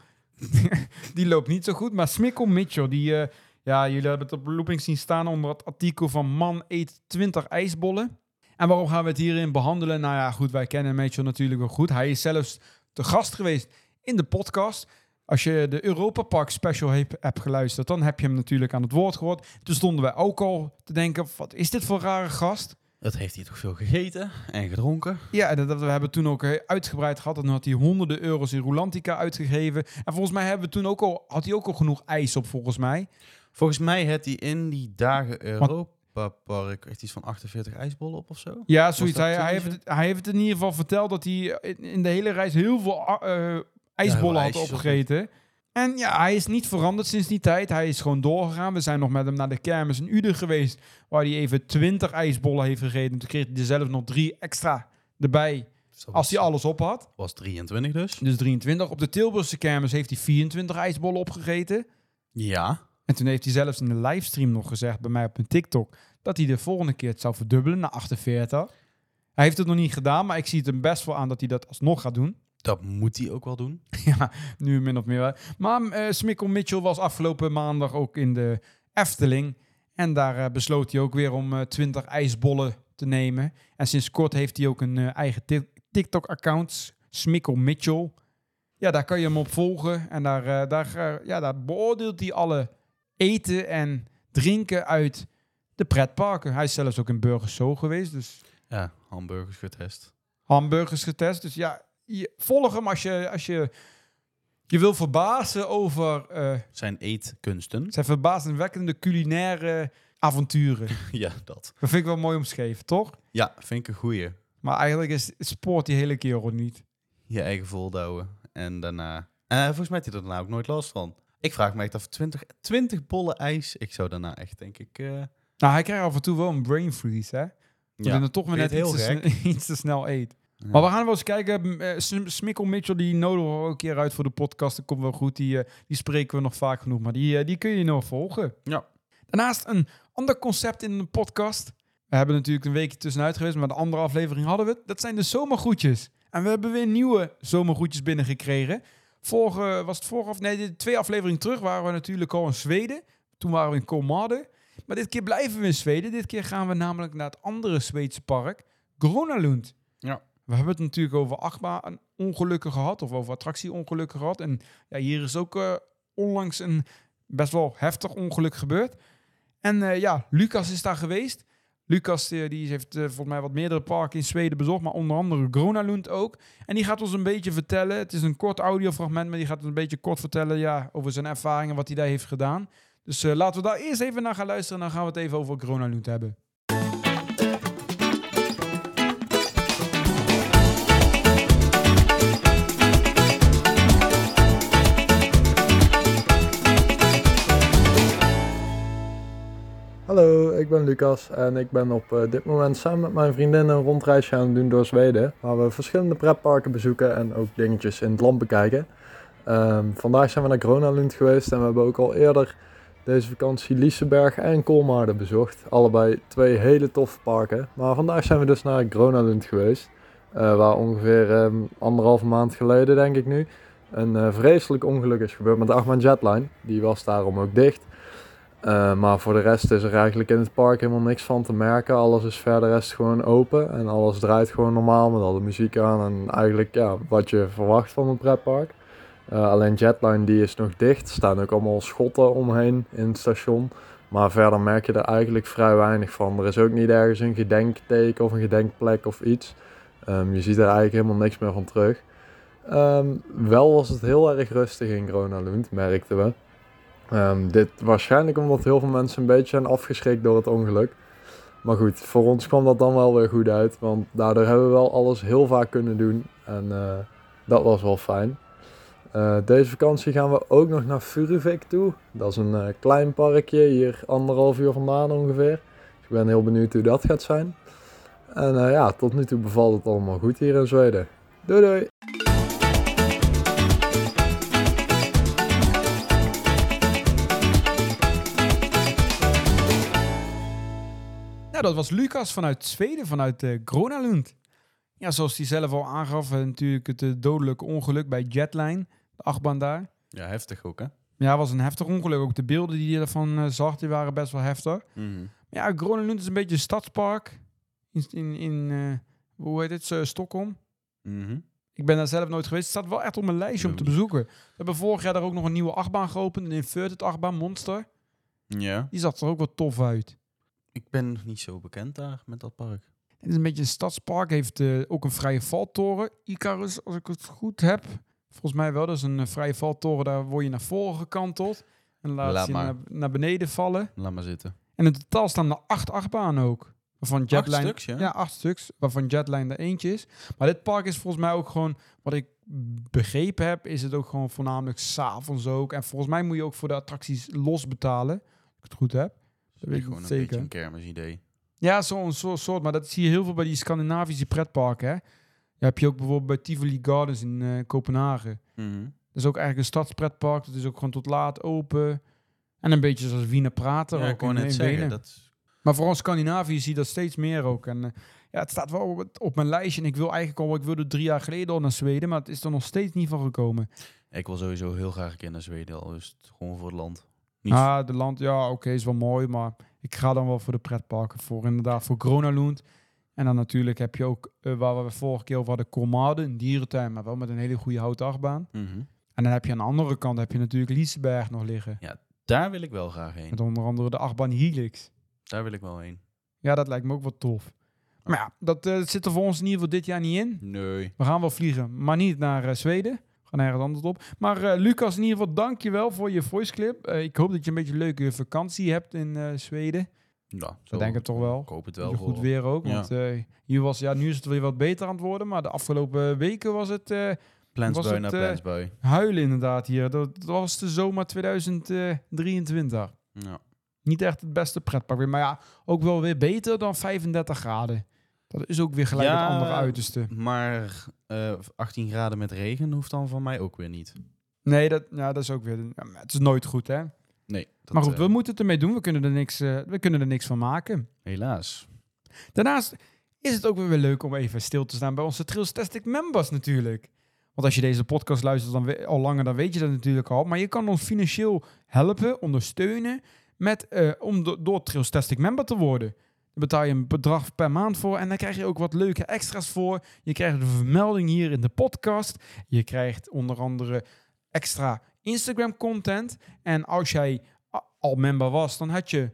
[LAUGHS] die loopt niet zo goed, maar Smikkel Mitchell, die, eh, ja, jullie hebben het op Loopings zien staan onder het artikel van Man eet 20 ijsbollen. En waarom gaan we het hierin behandelen? Nou ja, goed, wij kennen Mitchell natuurlijk wel goed. Hij is zelfs te gast geweest in de podcast. Als je de Europa Park special heb- hebt geluisterd, dan heb je hem natuurlijk aan het woord gehoord. Toen stonden wij ook al te denken, wat is dit voor een rare gast? Dat heeft hij toch veel gegeten en gedronken? Ja, en dat, we hebben toen ook eh, uitgebreid gehad. En toen had hij honderden euro's in Rulantica uitgegeven. En volgens mij hebben we toen ook al, had hij ook al genoeg ijs op, volgens mij. Volgens mij had hij in die dagen Europa Park echt iets van 48 ijsbollen op of zo. Ja, zoiets. dat Hij, hij, heeft hij heeft het in ieder geval verteld dat hij in, in de hele reis heel veel eh, ijsbollen had opgegeten. En ja, hij is niet veranderd sinds die tijd. Hij is gewoon doorgegaan. We zijn nog met hem naar de kermis in Uden geweest. Waar hij even 20 ijsbollen heeft gegeten. Toen kreeg hij er zelf nog drie extra erbij. Als hij alles op had. was 23 dus. Dus 23. Op de Tilburgse kermis heeft hij 24 ijsbollen opgegeten. Ja. En toen heeft hij zelfs in de livestream nog gezegd bij mij op een TikTok dat hij de volgende keer het zou verdubbelen naar 48. Hij heeft het nog niet gedaan, maar ik zie het hem best wel aan dat hij dat alsnog gaat doen. Dat moet hij ook wel doen. [LAUGHS] ja, nu min of meer. wel. Maar eh Smikkel Mitchell was afgelopen maandag ook in de Efteling. En daar eh, besloot hij ook weer om eh 20 ijsbollen te nemen. En sinds kort heeft hij ook een eh, eigen Tik- TikTok-accounts. Smikkel Mitchell. Ja, daar kan je hem op volgen. En daar, eh, daar, eh, ja, daar beoordeelt hij alle eten en drinken uit de pretparken. Hij is zelfs ook in Burgers Zo geweest. Dus Ja, hamburgers getest. hamburgers getest. Dus ja, je, volg hem als je, als je je wil verbazen over eh, Zijn eetkunsten. zijn verbazingwekkende culinaire avonturen. [LAUGHS] ja, dat. Dat vind ik wel mooi omschreven, toch? Ja, vind ik een goeie. Maar eigenlijk is sport die hele kerel niet. Je eigen volhouden. En daarna... En volgens mij heeft hij er daarna ook nooit last van. Ik vraag me echt af, 20, 20 bollen ijs. Ik zou daarna echt, denk ik... eh, Nou, hij krijgt af en toe wel een brain freeze, hè? Dat hij dan toch weer net iets te, [LAUGHS] iets te snel eet. Maar we gaan wel eens kijken. eh, Sm- Smikkel Mitchell, die nodigen we ook een keer uit voor de podcast. Dat komt wel goed. Die, eh, die spreken we nog vaak genoeg. Maar die, eh, die kun je nog volgen. Ja. Daarnaast een ander concept in de podcast. We hebben natuurlijk een weekje tussenuit geweest, maar de andere aflevering hadden we het. Dat zijn de zomergroetjes. En we hebben weer nieuwe zomergroetjes binnengekregen. Vorige, was het vorige, of nee, de twee afleveringen terug waren we natuurlijk al in Zweden. Toen waren we in Kolmade. Maar dit keer blijven we in Zweden. Dit keer gaan we namelijk naar het andere Zweedse park, Gronalund. Ja. We hebben het natuurlijk over achtbaan-ongelukken gehad, of over attractie-ongelukken gehad. En ja, hier is ook eh, onlangs een best wel heftig ongeluk gebeurd. En eh, ja, Lucas is daar geweest. Lucas eh, die heeft volgens mij wat meerdere parken in Zweden bezocht, maar onder andere Gronalund ook. En die gaat ons een beetje vertellen, het is een kort audiofragment, maar die gaat ons een beetje kort vertellen ja, over zijn ervaringen, wat hij daar heeft gedaan. Dus laten we daar eerst even naar gaan luisteren en dan gaan we het even over Gronalund hebben. Hallo, ik ben Lucas en ik ben op eh, dit moment samen met mijn vriendin een rondreisje aan het doen door Zweden. Waar we verschillende pretparken bezoeken en ook dingetjes in het land bekijken. Ehm, vandaag zijn we naar Gronalund geweest en we hebben ook al eerder deze vakantie Liseberg en Kolmarden bezocht. Allebei twee hele toffe parken. Maar vandaag zijn we dus naar Gronalund geweest. eh, waar ongeveer ehm, anderhalve maand geleden, denk ik nu, een eh, vreselijk ongeluk is gebeurd met de Achtbaan Jetline. Die was daarom ook dicht. Uh, maar voor de rest is er eigenlijk in het park helemaal niks van te merken. Alles is verder rest gewoon open en alles draait gewoon normaal met alle muziek aan en eigenlijk ja, wat je verwacht van een pretpark. Uh, alleen Jetline die is nog dicht, er staan ook allemaal schotten omheen in het station. Maar verder merk je er eigenlijk vrij weinig van. Er is ook niet ergens een gedenkteken of een gedenkplek of iets. Um, je ziet er eigenlijk helemaal niks meer van terug. Um, wel was het heel erg rustig in Gronalund, merkten we. Um, dit waarschijnlijk omdat heel veel mensen een beetje zijn afgeschrikt door het ongeluk. Maar goed, voor ons kwam dat dan wel weer goed uit. Want daardoor hebben we wel alles heel vaak kunnen doen. En uh, dat was wel fijn. Uh, deze vakantie gaan we ook nog naar Furuvik toe. Dat is een uh, klein parkje, hier anderhalf uur vandaan ongeveer. Dus ik ben heel benieuwd hoe dat gaat zijn. En ja, tot nu toe bevalt het allemaal goed hier in Zweden. Doei doei! Ja, dat was Lucas vanuit Zweden, vanuit uh, Gronalund. Ja, zoals hij zelf al aangaf, uh, natuurlijk het uh, dodelijke ongeluk bij Jetline, de achtbaan daar. Ja, heftig ook, hè? Ja, was een heftig ongeluk. Ook de beelden die je ervan zag, die waren best wel heftig. Mm -hmm. Ja, Gronalund is een beetje een stadspark in, in, in hoe heet het, Stockholm. Mm -hmm. Ik ben daar zelf nooit geweest. Het staat wel echt op mijn lijstje om te bezoeken. We hebben vorig jaar daar ook nog een nieuwe achtbaan geopend, een inverted achtbaan, Monster. Ja. Die zag er ook wel tof uit. Ik ben nog niet zo bekend daar met dat park. Het is een beetje een stadspark. Heeft uh, ook een vrije valtoren. Icarus, als ik het goed heb. Volgens mij wel. Dat is een uh, vrije valtoren. Daar word je naar voren gekanteld. En laat, laat je naar, naar, beneden vallen. Laat maar zitten. En in totaal staan er acht achtbanen ook. Waarvan Jetline, acht stuks, ja? ja? acht stuks. Waarvan Jetline er eentje is. Maar dit park is volgens mij ook gewoon... Wat ik begrepen heb, is het ook gewoon voornamelijk s'avonds ook. En volgens mij moet je ook voor de attracties los betalen. Als ik het goed heb. Dat gewoon een zeker. beetje een kermisidee. Ja, zo'n zo soort. Maar dat zie je heel veel bij die Scandinavische pretparken. Hè? Ja, heb je ook bijvoorbeeld bij Tivoli Gardens in uh, Kopenhagen. Mm -hmm. Dat is ook eigenlijk een stadspretpark. Dat is ook gewoon tot laat open. En een beetje zoals Wiener Prater. Ja, ook kon net zeggen. Dat... Maar vooral Scandinavië zie je dat steeds meer ook. En uh, ja, het staat wel op, op, mijn lijstje. En ik wil eigenlijk al, ik wilde drie jaar geleden al naar Zweden. Maar het is er nog steeds niet van gekomen. Ik wil sowieso heel graag een keer naar Zweden. Al is het gewoon voor het land. Niet ah, de land, ja, oké, okay, is wel mooi, maar ik ga dan wel voor de pretparken voor. Inderdaad, voor Gronalund. En dan natuurlijk heb je ook, eh, waar we vorige keer over hadden, Colmade, een dierentuin, maar wel met een hele goede houten achtbaan. Mhm. En dan heb je aan de andere kant heb je natuurlijk Liseberg nog liggen. Daar wil ik wel graag heen. Met onder andere de achtbaan Helix. Daar wil ik wel heen. Ja, dat lijkt me ook wel tof. Maar ja, dat eh, zit er voor ons in ieder geval dit jaar niet in. Nee. We gaan wel vliegen, maar niet naar eh, Zweden. Gaan ergens anders op. Maar eh, Lucas, in ieder geval dank je wel voor je voice clip. Eh, ik hoop dat je een beetje een leuke vakantie hebt in eh, Zweden. Ja, We denken het toch wel. Ik hoop het Wel goed weer ook. Ja. Want hier was, ja, nu is het weer wat beter aan het worden. Maar de afgelopen weken was het Plaansbui Was naar het, plaansbui. huilen inderdaad hier. Dat, dat was de zomer 2023. Ja. Niet echt het beste pretpark weer. Maar ja, ook wel weer beter dan 35 graden. Dat is ook weer gelijk Ja, het andere uiterste. Maar eh 18 graden met regen hoeft dan van mij ook weer niet. Nee, dat, ja, dat is ook weer... ja, het is nooit goed, hè? Nee. dat, maar goed, eh, we moeten het ermee doen. We kunnen er niks, eh, we kunnen er niks van maken. Helaas. Daarnaast is het ook weer leuk om even stil te staan bij onze Trailstastic members natuurlijk. Want als je deze podcast luistert dan we- al langer, dan weet je dat natuurlijk al. Maar je kan ons financieel helpen, ondersteunen, met, eh, om do- door Trailstastic member te worden. Betaal je een bedrag per maand voor en dan krijg je ook wat leuke extra's voor. Je krijgt een vermelding hier in de podcast. Je krijgt onder andere extra Instagram content. En als jij al member was, dan had je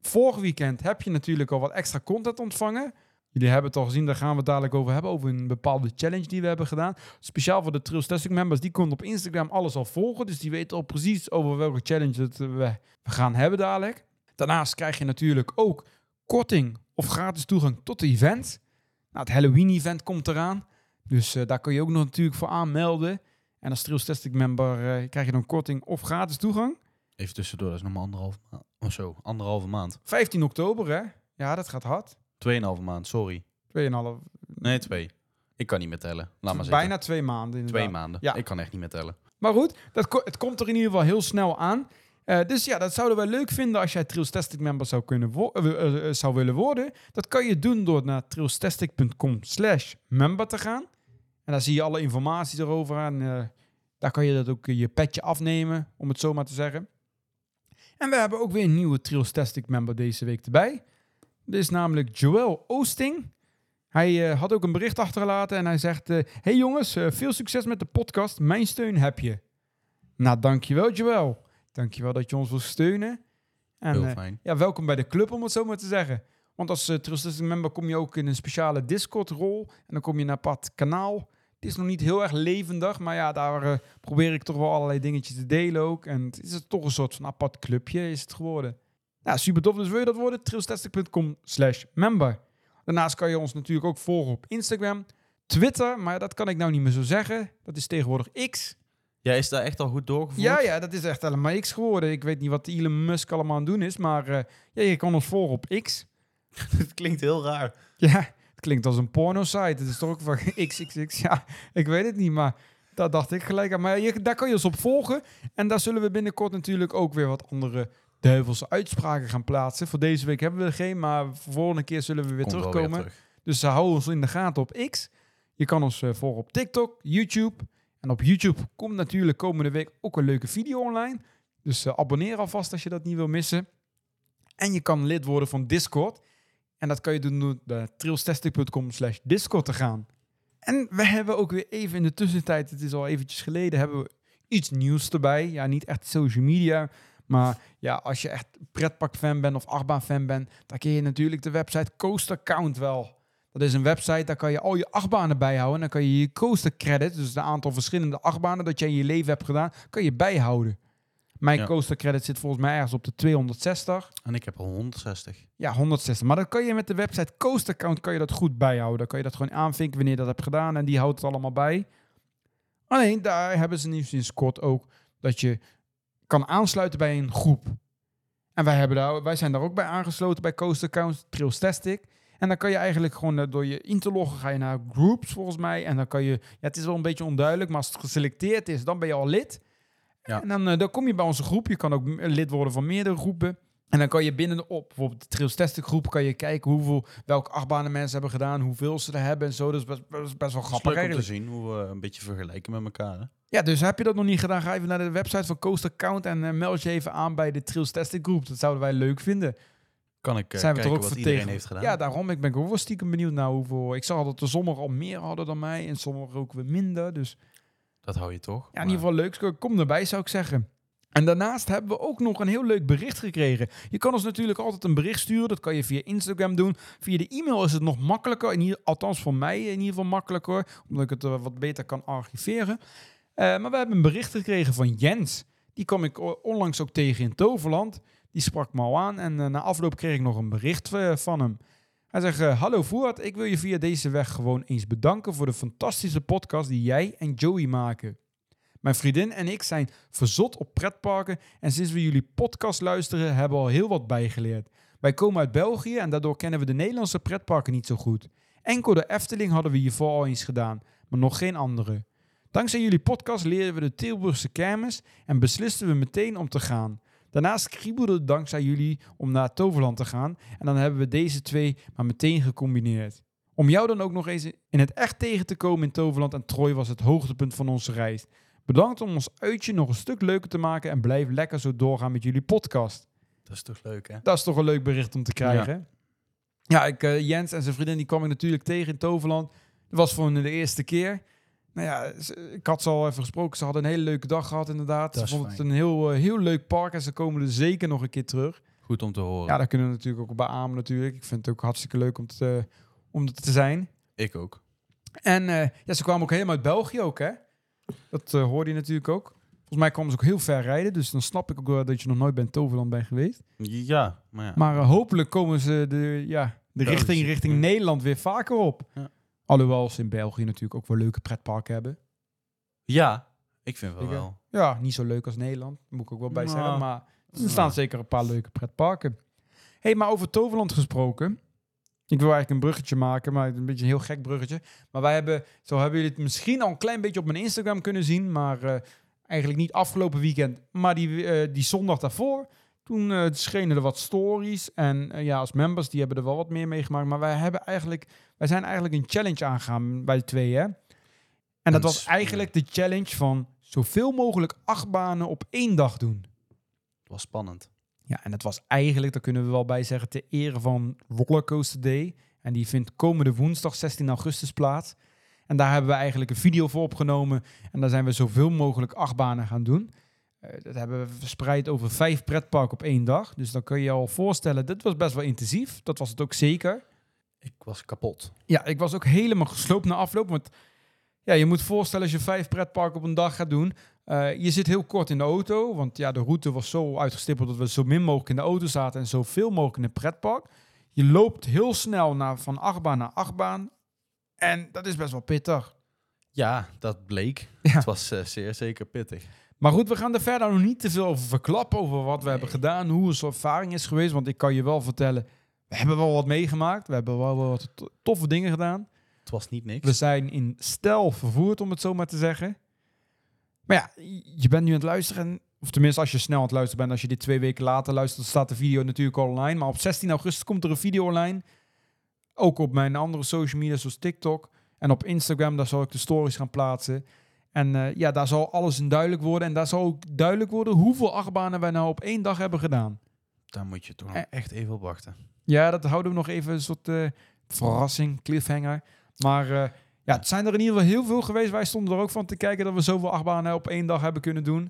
vorig weekend heb je natuurlijk al wat extra content ontvangen. Jullie hebben het al gezien, daar gaan we het dadelijk over hebben. Over een bepaalde challenge die we hebben gedaan. Speciaal voor de Trails Testing members. Die konden op Instagram alles al volgen. Dus die weten al precies over welke challenge het, eh, we gaan hebben dadelijk. Daarnaast krijg je natuurlijk ook korting of gratis toegang tot de event. Nou, het Halloween event komt eraan. Dus eh, daar kun je ook nog natuurlijk voor aanmelden. En als Trails Testing member eh, krijg je dan korting of gratis toegang. Even tussendoor, dat is nog maar anderhalf maand. Of zo, anderhalve maand. 15 oktober hè. Ja, dat gaat hard. Tweeënhalve maand, sorry. 2,5 Nee, twee. Ik kan niet meer tellen. Laat maar zitten. Bijna twee maanden inderdaad. Twee maanden. Ja. Ik kan echt niet meer tellen. Maar goed, dat ko- het komt er in ieder geval heel snel aan. Eh, dus ja, dat zouden wij leuk vinden als jij Trailstastic member zou, kunnen eh, eh, zou willen worden. Dat kan je doen door naar trailstastic.com slash member te gaan. En daar zie je alle informatie erover eh, daar kan je dat ook je petje afnemen, om het zo maar te zeggen. En we hebben ook weer een nieuwe Trailstastic member deze week erbij. Dit is namelijk Joel Oosting. Hij had ook een bericht achtergelaten en hij zegt... hey jongens, veel succes met de podcast. Mijn steun heb je. Nou, dankjewel Joel. Dankjewel dat je ons wil steunen. En Heel eh, ja, welkom bij de club, om het zo maar te zeggen. Want als uh, Trusted member kom je ook in een speciale Discord-rol. En dan kom je naar pad kanaal. Het is nog niet heel erg levendig, maar ja, daar eh, probeer ik toch wel allerlei dingetjes te delen ook. En het is toch een soort van apart clubje is het geworden. Ja, super tof. Dus wil je dat worden? trailstastic.com slash member. Daarnaast kan je ons natuurlijk ook volgen op Instagram, Twitter, maar dat kan ik nou niet meer zo zeggen. Dat is tegenwoordig X. Ja, is daar echt al goed doorgevoerd? Ja, ja, dat is echt helemaal X geworden. Ik weet niet wat Elon Musk allemaal aan het doen is, maar eh, ja, je kan ons volgen op X. [LAUGHS] Het klinkt heel raar. Ja, het klinkt als een porno-site. Het is toch ook van [LAUGHS] XXX. Ja, ik weet het niet, maar dat dacht ik gelijk aan. Maar je, daar kan je ons op volgen. En daar zullen we binnenkort natuurlijk ook weer wat andere duivelse uitspraken gaan plaatsen. Voor deze week hebben we er geen, maar voor volgende keer zullen we weer Komt wel terugkomen. terug. Dus uh, hou ons in de gaten op X. Je kan ons uh, volgen op TikTok, YouTube. En op YouTube komt natuurlijk komende week ook een leuke video online. Dus uh, abonneer alvast als je dat niet wil missen. En je kan lid worden van Discord. En dat kan je doen door naar trailstastic.com slash Discord te gaan. En we hebben ook weer even in de tussentijd, het is al eventjes geleden, hebben we iets nieuws erbij. Ja, niet echt social media, maar ja, als je echt pretpark-fan bent of achtbaan-fan bent, dan ken je natuurlijk de website Coaster Count wel. Dat is een website, daar kan je al je achtbanen bijhouden. En dan kan je je coaster credit, dus het aantal verschillende achtbanen dat je in je leven hebt gedaan, kan je bijhouden. Mijn Ja. coaster credit zit volgens mij ergens op de 260. En ik heb al 160. Ja, 160. Maar dan kan je met de website Coaster Count kan je dat goed bijhouden. Dan kan je dat gewoon aanvinken wanneer je dat hebt gedaan. En die houdt het allemaal bij. Alleen, daar hebben ze nu sinds kort ook dat je kan aansluiten bij een groep. En wij, hebben daar, wij zijn daar ook bij aangesloten bij Coaster Count, Trailstastic. En dan kan je eigenlijk gewoon eh, door je in te loggen, ga je naar groups volgens mij. En dan kan je, ja, het is wel een beetje onduidelijk, maar als het geselecteerd is, dan ben je al lid. Ja. En dan, eh, dan kom je bij onze groep. Je kan ook m- lid worden van meerdere groepen. En dan kan je binnen op bijvoorbeeld de Trailstastic groep kan je kijken hoeveel, welke achtbanen mensen hebben gedaan, hoeveel ze er hebben en zo. Dus best, best, best wel is grappig leuk om te zien hoe we een beetje vergelijken met elkaar. Hè? Ja, dus heb je dat nog niet gedaan, ga even naar de website van Coaster Count en eh, meld je even aan bij de Trailstastic groep. Dat zouden wij leuk vinden. Kan ik eh, Zijn we kijken wat iedereen vertegen- heeft gedaan? Ja, daarom. Ik ben ook wel stiekem benieuwd naar hoeveel... Ik zag dat de sommigen al meer hadden dan mij en sommigen ook weer minder. Dus Dat hou je toch? ja, in ieder geval leuk. Kom erbij, zou ik zeggen. En daarnaast hebben we ook nog een heel leuk bericht gekregen. Je kan ons natuurlijk altijd een bericht sturen. Dat kan je via Instagram doen. Via de e-mail is het nog makkelijker. In ieder, althans voor mij in ieder geval makkelijker. Omdat ik het eh, wat beter kan archiveren. Eh, maar we hebben een bericht gekregen van Jens. Die kwam ik onlangs ook tegen in Toverland. Die sprak me al aan. En eh, na afloop kreeg ik nog een bericht eh, van hem. Hij zegt, eh, hallo Voert, ik wil je via deze weg gewoon eens bedanken voor de fantastische podcast die jij en Joey maken. Mijn vriendin en ik zijn verzot op pretparken en sinds we jullie podcast luisteren hebben we al heel wat bijgeleerd. Wij komen uit België en daardoor kennen we de Nederlandse pretparken niet zo goed. Enkel de Efteling hadden we hiervoor al eens gedaan, maar nog geen andere. Dankzij jullie podcast leerden we de Tilburgse kermis en beslisten we meteen om te gaan. Daarnaast kriebelde dankzij jullie om naar Toverland te gaan en dan hebben we deze twee maar meteen gecombineerd. Om jou dan ook nog eens in het echt tegen te komen in Toverland en Troy was het hoogtepunt van onze reis. Bedankt om ons uitje nog een stuk leuker te maken en blijf lekker zo doorgaan met jullie podcast. Dat is toch leuk, hè? Dat is toch een leuk bericht om te krijgen. Ja, ik, eh, Jens en zijn vriendin die kwam ik natuurlijk tegen in Toverland. Dat was voor de eerste keer. Nou ja, ik had ze al even gesproken. Ze hadden een hele leuke dag gehad inderdaad. Dat Ze vonden het een heel, eh, heel leuk park en ze komen er zeker nog een keer terug. Goed om te horen. Ja, daar kunnen we natuurlijk ook beamen natuurlijk. Ik vind het ook hartstikke leuk om, te, om er te zijn. Ik ook. En eh, ja, ze kwamen ook helemaal uit België ook, hè? Dat eh, hoorde je natuurlijk ook. Volgens mij kwamen ze ook heel ver rijden. Dus dan snap ik ook wel dat je nog nooit bij Toverland bent geweest. Ja, maar ja. Maar eh, hopelijk komen ze de, ja, de richting, richting. Nederland weer vaker op. Ja. Alhoewel ze in België natuurlijk ook wel leuke pretparken hebben. ja, ik vind wel wel. Ja, niet zo leuk als Nederland. Moet ik ook wel bij Nou, zeggen. Maar er nou. staan zeker een paar leuke pretparken. hey, maar over Toverland gesproken. Ik wil eigenlijk een bruggetje maken, maar een beetje een heel gek bruggetje. Maar wij hebben, zo hebben jullie het misschien al een klein beetje op mijn Instagram kunnen zien. Maar eh, eigenlijk niet afgelopen weekend, maar die, eh, die zondag daarvoor. Toen eh, schenen er wat stories. En ja, als members, die hebben er wel wat meer meegemaakt. Maar wij, hebben eigenlijk, wij zijn eigenlijk een challenge aangegaan bij de twee, hè? En dat was eigenlijk de challenge van zoveel mogelijk achtbanen op één dag doen. Het was spannend. Ja, en dat was eigenlijk, daar kunnen we wel bij zeggen, ter ere van Rollercoaster Day. En die vindt komende woensdag 16 augustus plaats. En daar hebben we eigenlijk een video voor opgenomen. En daar zijn we zoveel mogelijk achtbanen gaan doen. Eh, dat hebben we verspreid over vijf pretparken op één dag. Dus dan kun je je al voorstellen, dit was best wel intensief. Dat was het ook zeker. Ik was kapot. Ja, ik was ook helemaal gesloopt na afloop. Want ja, je moet voorstellen als je vijf pretparken op een dag gaat doen. eh, je zit heel kort in de auto. Want ja, de route was zo uitgestippeld dat we zo min mogelijk in de auto zaten. En zoveel mogelijk in het pretpark. Je loopt heel snel naar, van achtbaan naar achtbaan. En dat is best wel pittig. Ja, dat bleek. [LAUGHS] Ja. Het was eh, zeer zeker pittig. Maar goed, we gaan er verder nog niet te veel over verklappen. Over wat we hebben gedaan. Hoe onze ervaring is geweest. Want ik kan je wel vertellen. We hebben wel wat meegemaakt. We hebben wel wat to- toffe dingen gedaan. Het was niet niks. We zijn in stijl vervoerd, om het zo maar te zeggen. Maar ja, je bent nu aan het luisteren. en- Of tenminste, als je snel aan het luisteren bent. Als je dit twee weken later luistert, dan staat de video natuurlijk al online. Maar op 16 augustus komt er een video online. Ook op mijn andere social media, zoals TikTok. En op Instagram, daar zal ik de stories gaan plaatsen. En eh, ja, daar zal alles in duidelijk worden. En daar zal ook duidelijk worden hoeveel achtbanen wij nou op één dag hebben gedaan. Daar moet je toch Eh. echt even op wachten. Ja, dat houden we nog even een soort eh, verrassing, cliffhanger. Maar eh, ja, het zijn er in ieder geval heel veel geweest. Wij stonden er ook van te kijken dat we zoveel achtbanen op één dag hebben kunnen doen.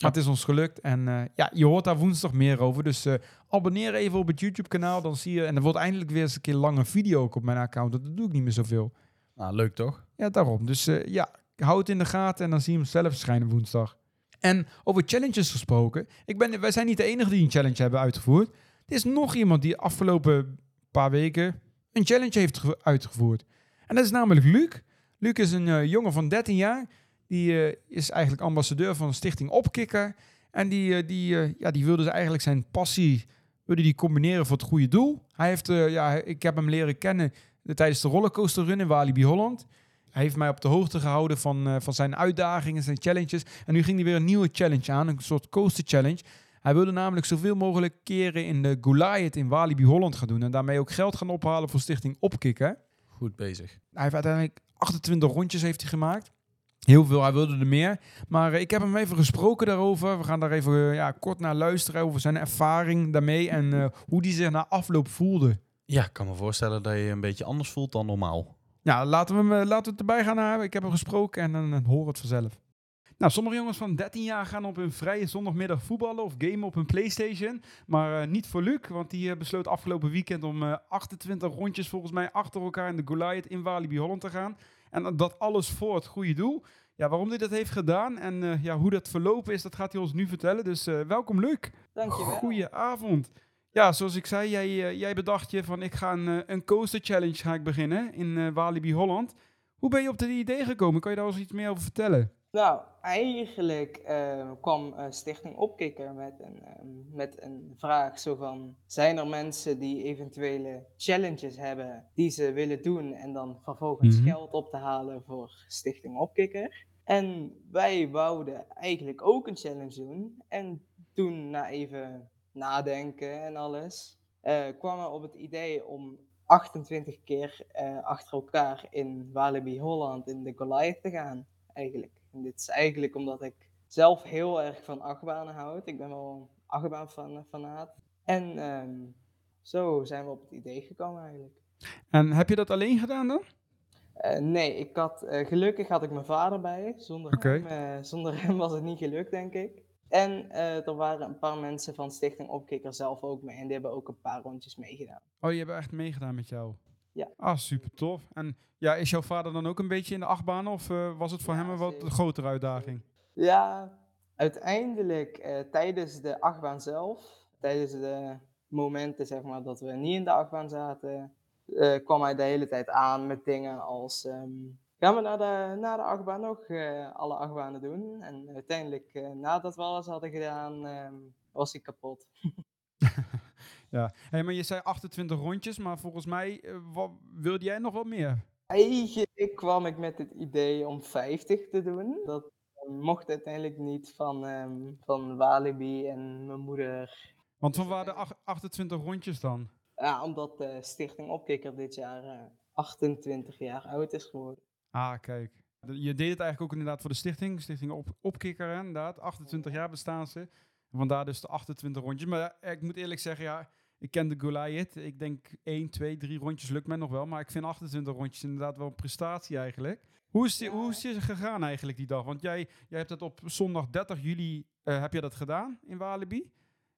Maar het is ons gelukt. En ja, je hoort daar woensdag meer over. Dus eh, abonneer even op het YouTube-kanaal. Dan zie je. En er wordt eindelijk weer eens een keer lange video ook op mijn account. Dat doe ik niet meer zoveel. Nou, leuk toch? Ja, daarom. Dus ja, hou het in de gaten en dan zie je hem zelf verschijnen woensdag. En over challenges gesproken. Ik ben, wij zijn niet de enige die een challenge hebben uitgevoerd. Er is nog iemand die afgelopen paar weken een challenge heeft ge- uitgevoerd. En dat is namelijk Luc. Luc is een eh, jongen van 13 jaar. Die eh, is eigenlijk ambassadeur van de stichting Opkikker. En die, eh, die, ja, die wilde dus eigenlijk zijn passie wilde die combineren voor het goede doel. Hij heeft, ja, ik heb hem leren kennen tijdens de rollercoaster run in Walibi Holland. Hij heeft mij op de hoogte gehouden van, eh, van zijn uitdagingen, zijn challenges. En nu ging hij weer een nieuwe challenge aan, een soort coaster challenge. Hij wilde namelijk zoveel mogelijk keren in de Goliath in Walibi Holland gaan doen. En daarmee ook geld gaan ophalen voor stichting Opkikken. Goed bezig. Hij heeft uiteindelijk 28 rondjes heeft hij gemaakt. Heel veel, hij wilde er meer. Maar eh, ik heb hem even gesproken daarover. We gaan daar even eh, ja, kort naar luisteren over zijn ervaring daarmee en hoe die zich na afloop voelde. Ja, ik kan me voorstellen dat je je een beetje anders voelt dan normaal. Ja, laten we, hem, eh, laten we het erbij gaan hebben. Ik heb hem gesproken en dan uh, hoor het vanzelf. Nou, sommige jongens van 13 jaar gaan op hun vrije zondagmiddag voetballen of gamen op hun Playstation. Maar uh, niet voor Luc, want die uh, besloot afgelopen weekend om uh, 28 rondjes volgens mij achter elkaar in de Goliath in Walibi Holland te gaan. En dat alles voor het goede doel. Ja, waarom hij dat heeft gedaan en ja, hoe dat verlopen is, dat gaat hij ons nu vertellen. Dus welkom Luc. Dankjewel. Goedenavond. Ja, zoals ik zei, jij, uh, jij bedacht je van ik ga een, een coaster challenge ga ik beginnen in Walibi Holland. Hoe ben je op dit idee gekomen? Kan je daar eens iets meer over vertellen? Nou, eigenlijk kwam Stichting Opkikker met een, met een vraag zo van... Zijn er mensen die eventuele challenges hebben die ze willen doen... en dan vervolgens mm -hmm. geld op te halen voor Stichting Opkikker? En wij wouden eigenlijk ook een challenge doen. En toen, na even nadenken en alles... eh, kwamen we op het idee om 28 keer eh, achter elkaar in Walibi Holland in de Goliath te gaan, eigenlijk. En dit is eigenlijk omdat ik zelf heel erg van achtbanen houd. Ik ben wel een achtbaanfanaat. En um, zo zijn we op het idee gekomen eigenlijk. En heb je dat alleen gedaan dan? Uh, nee, ik had, uh, gelukkig had ik mijn vader bij. Zonder, okay. hem, uh, zonder hem was het niet gelukt, denk ik. En er waren een paar mensen van Stichting Opkikker zelf ook mee. En die hebben ook een paar rondjes meegedaan. Oh, je hebt echt meegedaan met jou? Ja. Ah, super tof. En ja, is jouw vader dan ook een beetje in de achtbaan of uh, was het voor ja, hem een wat zeker. grotere uitdaging? Ja, uiteindelijk uh, tijdens de achtbaan zelf, tijdens de momenten zeg maar dat we niet in de achtbaan zaten, kwam hij de hele tijd aan met dingen als um, gaan we naar de, naar de achtbaan nog alle achtbanen doen? En uiteindelijk, nadat we alles hadden gedaan, um, was hij kapot. [LAUGHS] Ja, hey, maar je zei 28 rondjes, maar volgens mij uh, wat, wilde jij nog wat meer? Eigenlijk kwam ik met het idee om 50 te doen. Dat uh, mocht uiteindelijk niet van, um, van Walibi en mijn moeder. Want van waar de 28 rondjes dan? Ja, omdat de Stichting Opkikker dit jaar uh, 28 jaar oud is geworden. Ah, kijk. Je deed het eigenlijk ook inderdaad voor de stichting. Stichting Op Opkikker, inderdaad. 28 jaar bestaan ze. Vandaar dus de 28 rondjes. Maar ik moet eerlijk zeggen, ja, ik ken de Goliath. Ik denk 1, 2, 3 rondjes lukt mij nog wel. Maar ik vind 28 rondjes inderdaad wel een prestatie eigenlijk. Hoe is, die, ja. hoe is het gegaan eigenlijk die dag? Want jij, jij hebt het op zondag 30 juli uh, heb je dat gedaan in Walibi.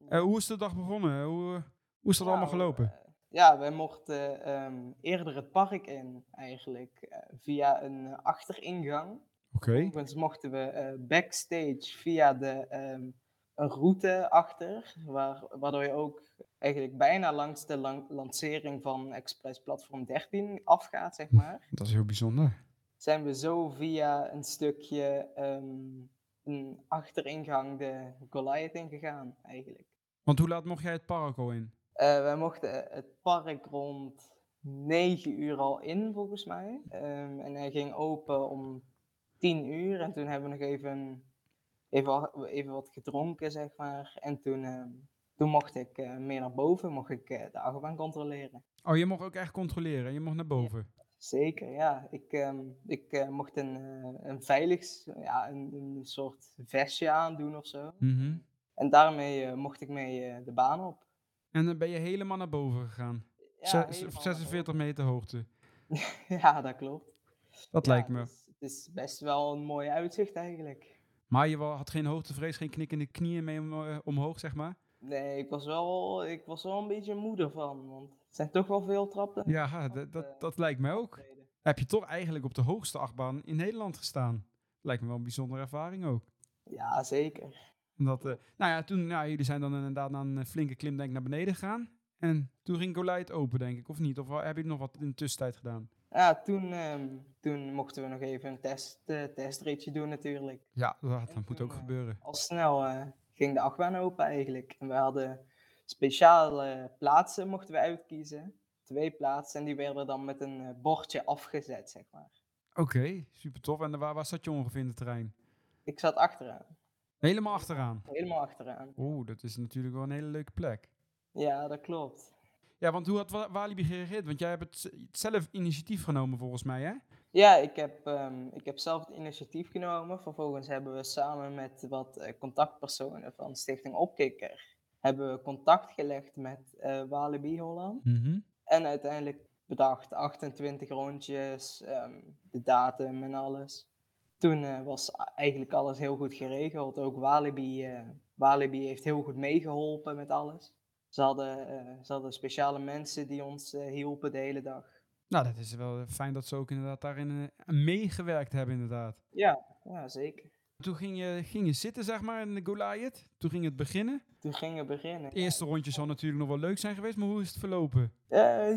Uh, hoe is de dag begonnen? Hoe, hoe is dat nou, allemaal gelopen? Ja, wij mochten um, eerder het park in eigenlijk via een achteringang. Oké. Okay. Vervolgens mochten we backstage via de um, een route achter, waar, waardoor je ook eigenlijk bijna langs de lang lancering van Express Platform 13 afgaat, zeg maar. Dat is heel bijzonder. Zijn we zo via een stukje um, een achteringang de Goliath ingegaan, eigenlijk. Want hoe laat mocht jij het park al in? Uh, wij mochten het park rond 9 uur al in, volgens mij. Um, en hij ging open om 10 uur. En toen hebben we nog even, even, even wat gedronken, zeg maar. En toen... Um, toen mocht ik uh, meer naar boven, mocht ik uh, de achtbaan controleren. Oh, je mocht ook echt controleren? Je mocht naar boven? Ja, zeker, ja. Ik, um, ik mocht een, een veilig, ja, een, een, soort vestje aandoen of zo. Mm -hmm. En daarmee mocht ik mee de baan op. En dan ben je helemaal naar boven gegaan? Ja, 46 meter hoogte? [LAUGHS] ja, dat klopt. Dat ja, lijkt me. Het is, het is best wel een mooi uitzicht eigenlijk. Maar je had geen hoogtevrees, geen knikkende knieën mee om, omhoog, zeg maar? Nee, ik was, wel, ik was wel een beetje moeder van, want het zijn toch wel veel trappen. Ja, dat, dat, dat lijkt mij ook. Heb je toch eigenlijk op de hoogste achtbaan in Nederland gestaan? Lijkt me wel een bijzondere ervaring ook. Ja, zeker. Dat, uh, nou ja, toen, nou, jullie zijn dan inderdaad na een flinke klim denk ik naar beneden gegaan. En toen ging Goliath open, denk ik, of niet? Of heb je nog wat in de tussentijd gedaan? Ja, toen, um, toen mochten we nog even een test, uh, testritje doen natuurlijk. Ja, dat, dat moet ook gebeuren. Al snel uh, ging de achtbaan open eigenlijk. En we hadden speciale plaatsen mochten we uitkiezen. Twee plaatsen en die werden dan met een bordje afgezet, zeg maar. Oké, okay, super tof. En waar, waar zat je ongeveer in het terrein? Ik zat achteraan. Helemaal achteraan? Helemaal achteraan. Oeh, dat is natuurlijk wel een hele leuke plek. Ja, dat klopt. Ja, want hoe had Walibi gereageerd? Want jij hebt het zelf initiatief genomen volgens mij, hè? Ja, ik heb, ehm, ik heb zelf het initiatief genomen. Vervolgens hebben we samen met wat eh, contactpersonen van Stichting Opkikker hebben we contact gelegd met eh Walibi Holland. Mhm. En uiteindelijk bedacht 28 rondjes, ehm, de datum en alles. Toen eh, was eigenlijk alles heel goed geregeld. Ook Walibi, eh, Walibi heeft heel goed meegeholpen met alles. Ze hadden, eh, ze hadden speciale mensen die ons hielpen de hele dag. Nou, dat is wel fijn dat ze ook inderdaad daarin meegewerkt hebben, inderdaad. Ja, ja, zeker. Toen ging je, ging je zitten, zeg maar, in de Goliath. Toen ging het beginnen. Toen gingen we beginnen. Het eerste rondje zal natuurlijk nog wel leuk zijn geweest, maar hoe is het verlopen?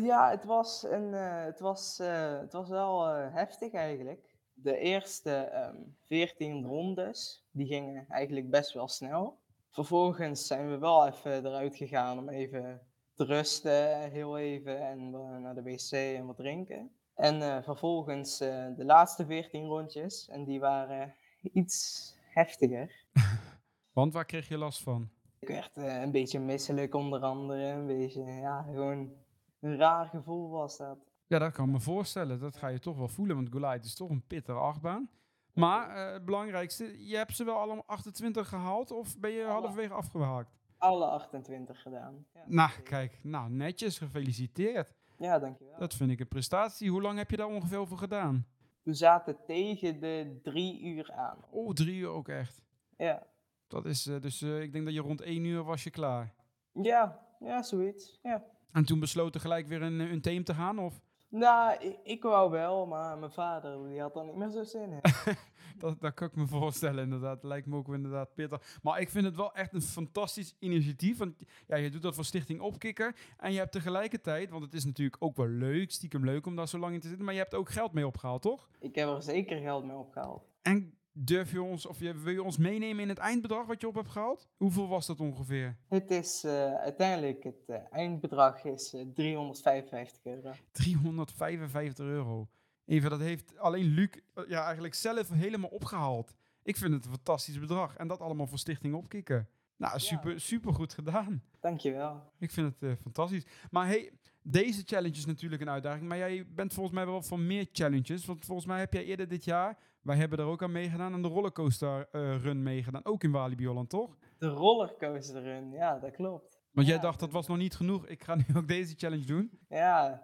Ja, het was, een, het was, het was wel heftig eigenlijk. De eerste ehm 14 rondes, die gingen eigenlijk best wel snel. Vervolgens zijn we wel even eruit gegaan om even te rusten, heel even, en naar de wc en wat drinken. En eh, vervolgens eh, de laatste 14 rondjes, en die waren iets heftiger. [LAUGHS] Want waar kreeg je last van? Ik werd eh, een beetje misselijk onder andere, een beetje, ja, gewoon een raar gevoel was dat. Ja, dat kan ik me voorstellen. Dat ga je toch wel voelen, want Goliath is toch een pittige achtbaan. Maar eh, het belangrijkste, je hebt ze wel allemaal 28 gehaald of ben je Alle. halverwege afgehaakt? Alle 28 gedaan. Ja, Nou, kijk, nou, netjes, gefeliciteerd. Ja, dankjewel. Dat vind ik een prestatie. Hoe lang heb je daar ongeveer over gedaan? We zaten tegen de drie uur aan. Oh, drie uur ook echt. Ja, Dat is eh, dus, eh, ik denk dat je rond één uur was je klaar. ja, ja zoiets. Ja. En toen besloten gelijk weer een, een team te gaan? Of? Nou, ik, ik wou wel, maar mijn vader die had er niet meer zo zin in. [LAUGHS] Dat, dat kan ik me voorstellen, inderdaad. Lijkt me ook inderdaad pittig. Maar ik vind het wel echt een fantastisch initiatief. Want ja, je doet dat voor Stichting Opkikker. En je hebt tegelijkertijd, want het is natuurlijk ook wel leuk, stiekem leuk om daar zo lang in te zitten. Maar je hebt ook geld mee opgehaald, toch? ik heb er zeker geld mee opgehaald. En durf je ons, of wil je ons meenemen in het eindbedrag wat je op hebt gehaald? Hoeveel was dat ongeveer? Het is eh, uiteindelijk, het eh, eindbedrag is eh, 355 euro. 355 euro. Even, dat heeft alleen Luc eh, ja, eigenlijk zelf helemaal opgehaald. Ik vind het een fantastisch bedrag. En dat allemaal voor Stichting Opkikken. Nou, super, super goed gedaan. Dankjewel. Ik vind het eh, fantastisch. Maar hey, deze challenge is natuurlijk een uitdaging. Maar jij bent volgens mij wel van meer challenges. Want volgens mij heb jij eerder dit jaar, wij hebben er ook aan meegedaan, aan de rollercoaster eh, run meegedaan. Ook in Walibi Holland, toch? De rollercoaster run, ja, dat klopt. Want jij dacht dat was nog niet genoeg. Ik ga [LAUGHS] nu ook deze challenge doen. Ja,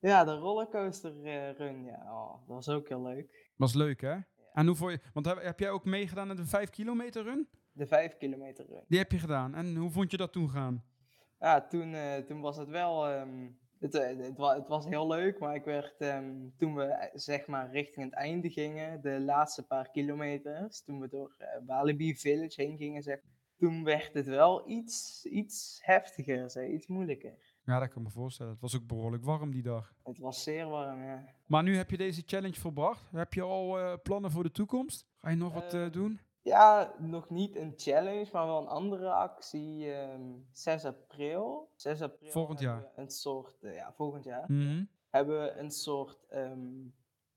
ja de rollercoaster eh, run, ja, oh, dat was ook heel leuk. Was leuk, hè? En hoe vond je, want heb, heb jij ook meegedaan aan de 5 kilometer run? De 5 kilometer run. Die heb je gedaan. En hoe vond je dat toen gaan? Ja, toen, eh, toen was het wel. ehm, het, eh, het, wa- het was heel leuk, maar ik werd ehm, toen we eh, zeg maar richting het einde gingen, de laatste paar kilometers, toen we door eh, Walibi Village heen gingen, zeg, toen werd het wel iets, iets heftiger, zeg, iets moeilijker. Ja, dat kan ik me voorstellen. Het was ook behoorlijk warm die dag. Het was zeer warm, ja. Maar nu heb je deze challenge volbracht. Heb je al plannen voor de toekomst? Ga je nog wat eh, Eh, doen? Ja, nog niet een challenge, maar wel een andere actie. ehm 6 april. 6 april Volgend jaar. Een soort, eh, ja, volgend jaar. Mhm. hebben we een soort ehm,